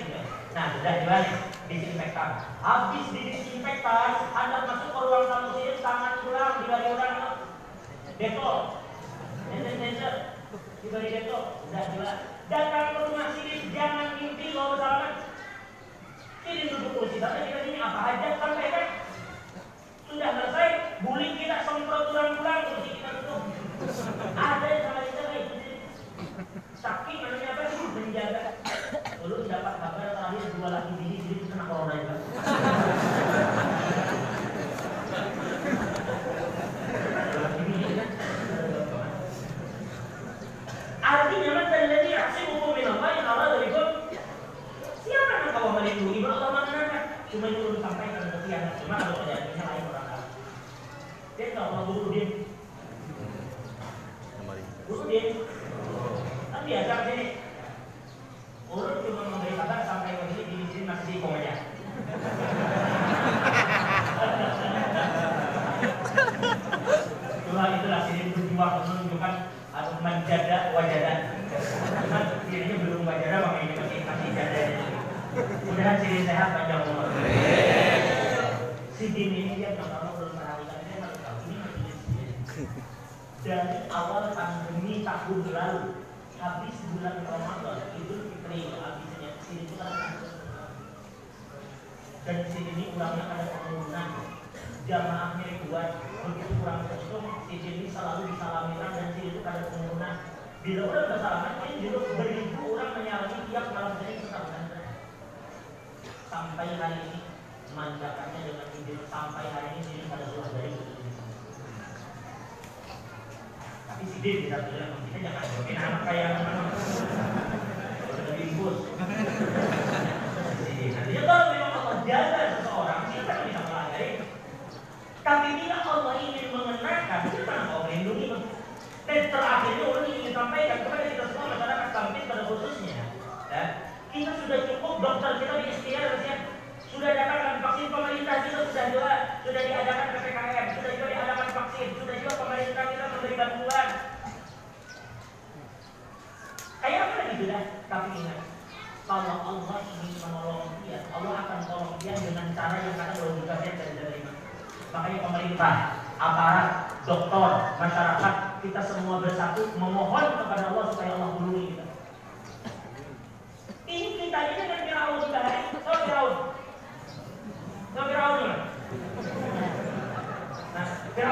Nah sudah dibalik disinfektan. Habis disinfektan, Anda masuk ke ruang tamu sini, tangan ulang, dibagi ulang, detol, hand sanitizer, dibagi detol, sudah jelas. Datang ke rumah sini, jangan mimpi bawa salaman. Ini duduk kursi saja kita sini apa aja sampai kan sudah selesai, bully kita semprot ulang-ulang kursi kita tutup. Ada yang sama kita kayak. Saking namanya apa menjaga. Dulu dapat kabar terakhir dua laki bini jadi kena corona juga.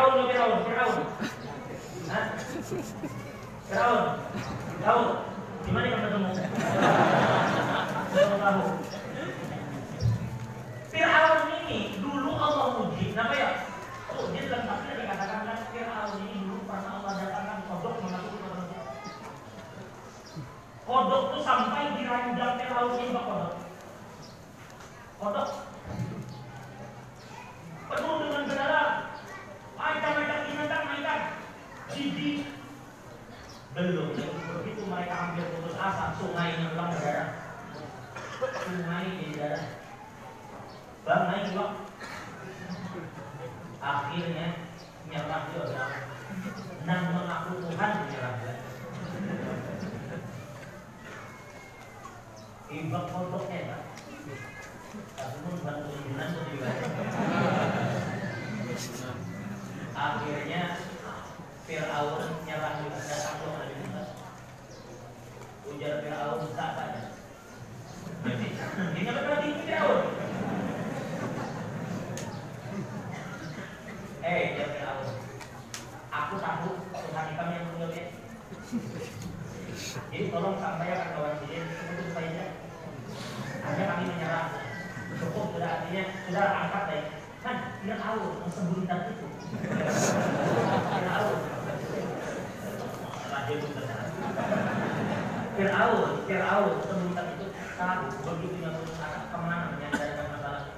Firaun, Firaun, Firaun. Firaun, tahu? Di mana kamu ketemu? tahu. Fir'aun ini dulu Allah uji, kenapa ya? Oh, dia dalam tafsir dikatakan kan Fir'aun ini dulu pernah Allah datangkan kodok memasuki manusia. Kodok itu sampai di ranjang Fir'aun ini kodok. Kodok penuh dengan belerang, macam-macam binatang mainkan, jijik, belum. Begitu mereka hampir putus asa. Sungainya ulang berdarah sungai di darah bang naik bang akhirnya nyerah juga. Dan mengaku Tuhan menyerah Ibak pondoknya pak. Tapi pun bantu ibunan juga akhirnya Fir'aun nyerah juga datang ke Nabi Musa. Ujar Fir'aun tak saja. Jadi, ini apa lagi Fir'aun? Eh, ya Fir'aun. Aku tahu Tuhan kami yang menjawabnya. Jadi tolong sampaikan kawan sini untuk saya. Hanya kami menyerah. Cukup sudah artinya sudah angkat deh. Kan Fir'aun sembunyikan itu. Fir'aun Fir'aun, Fir'aun sebutan itu tahu begitu yang asa ke mana menyandarkan masalah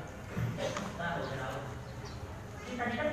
tahu Fir'aun anu kan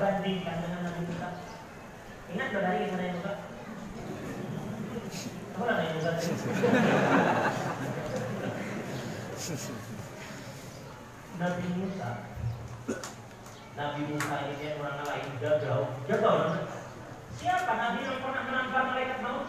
bandingkan dengan Nabi Musa. Ingat gak dari yang ya? Musa? Kamu lah Nabi Musa. Nabi Musa Nabi Musa ini yang orang lain dia jauh, jauh. Siapa Nabi yang pernah menampar malaikat maut?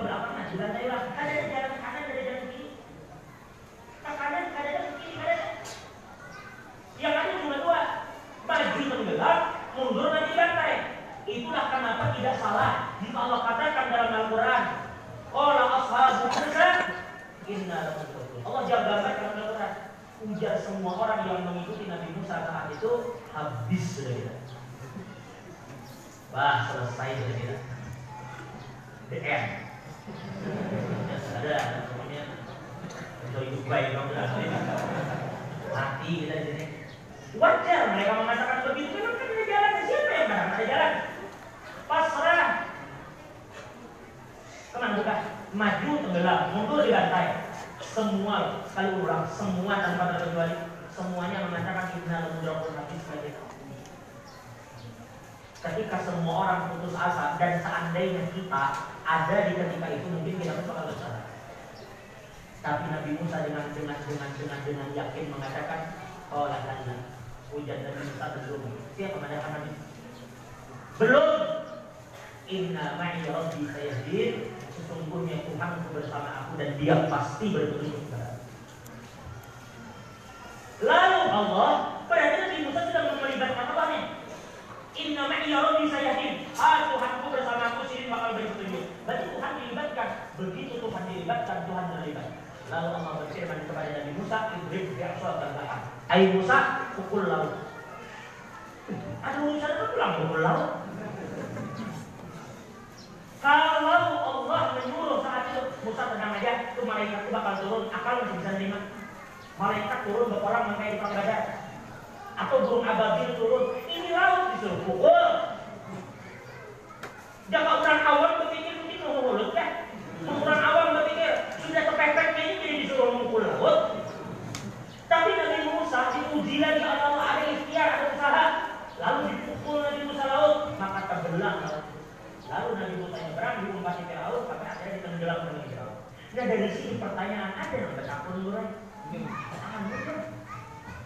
beberapa masih banyak lah ada yang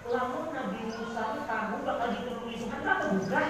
Lamun Nabi Musa tahu bakal dipenuhi Tuhan atau bukan?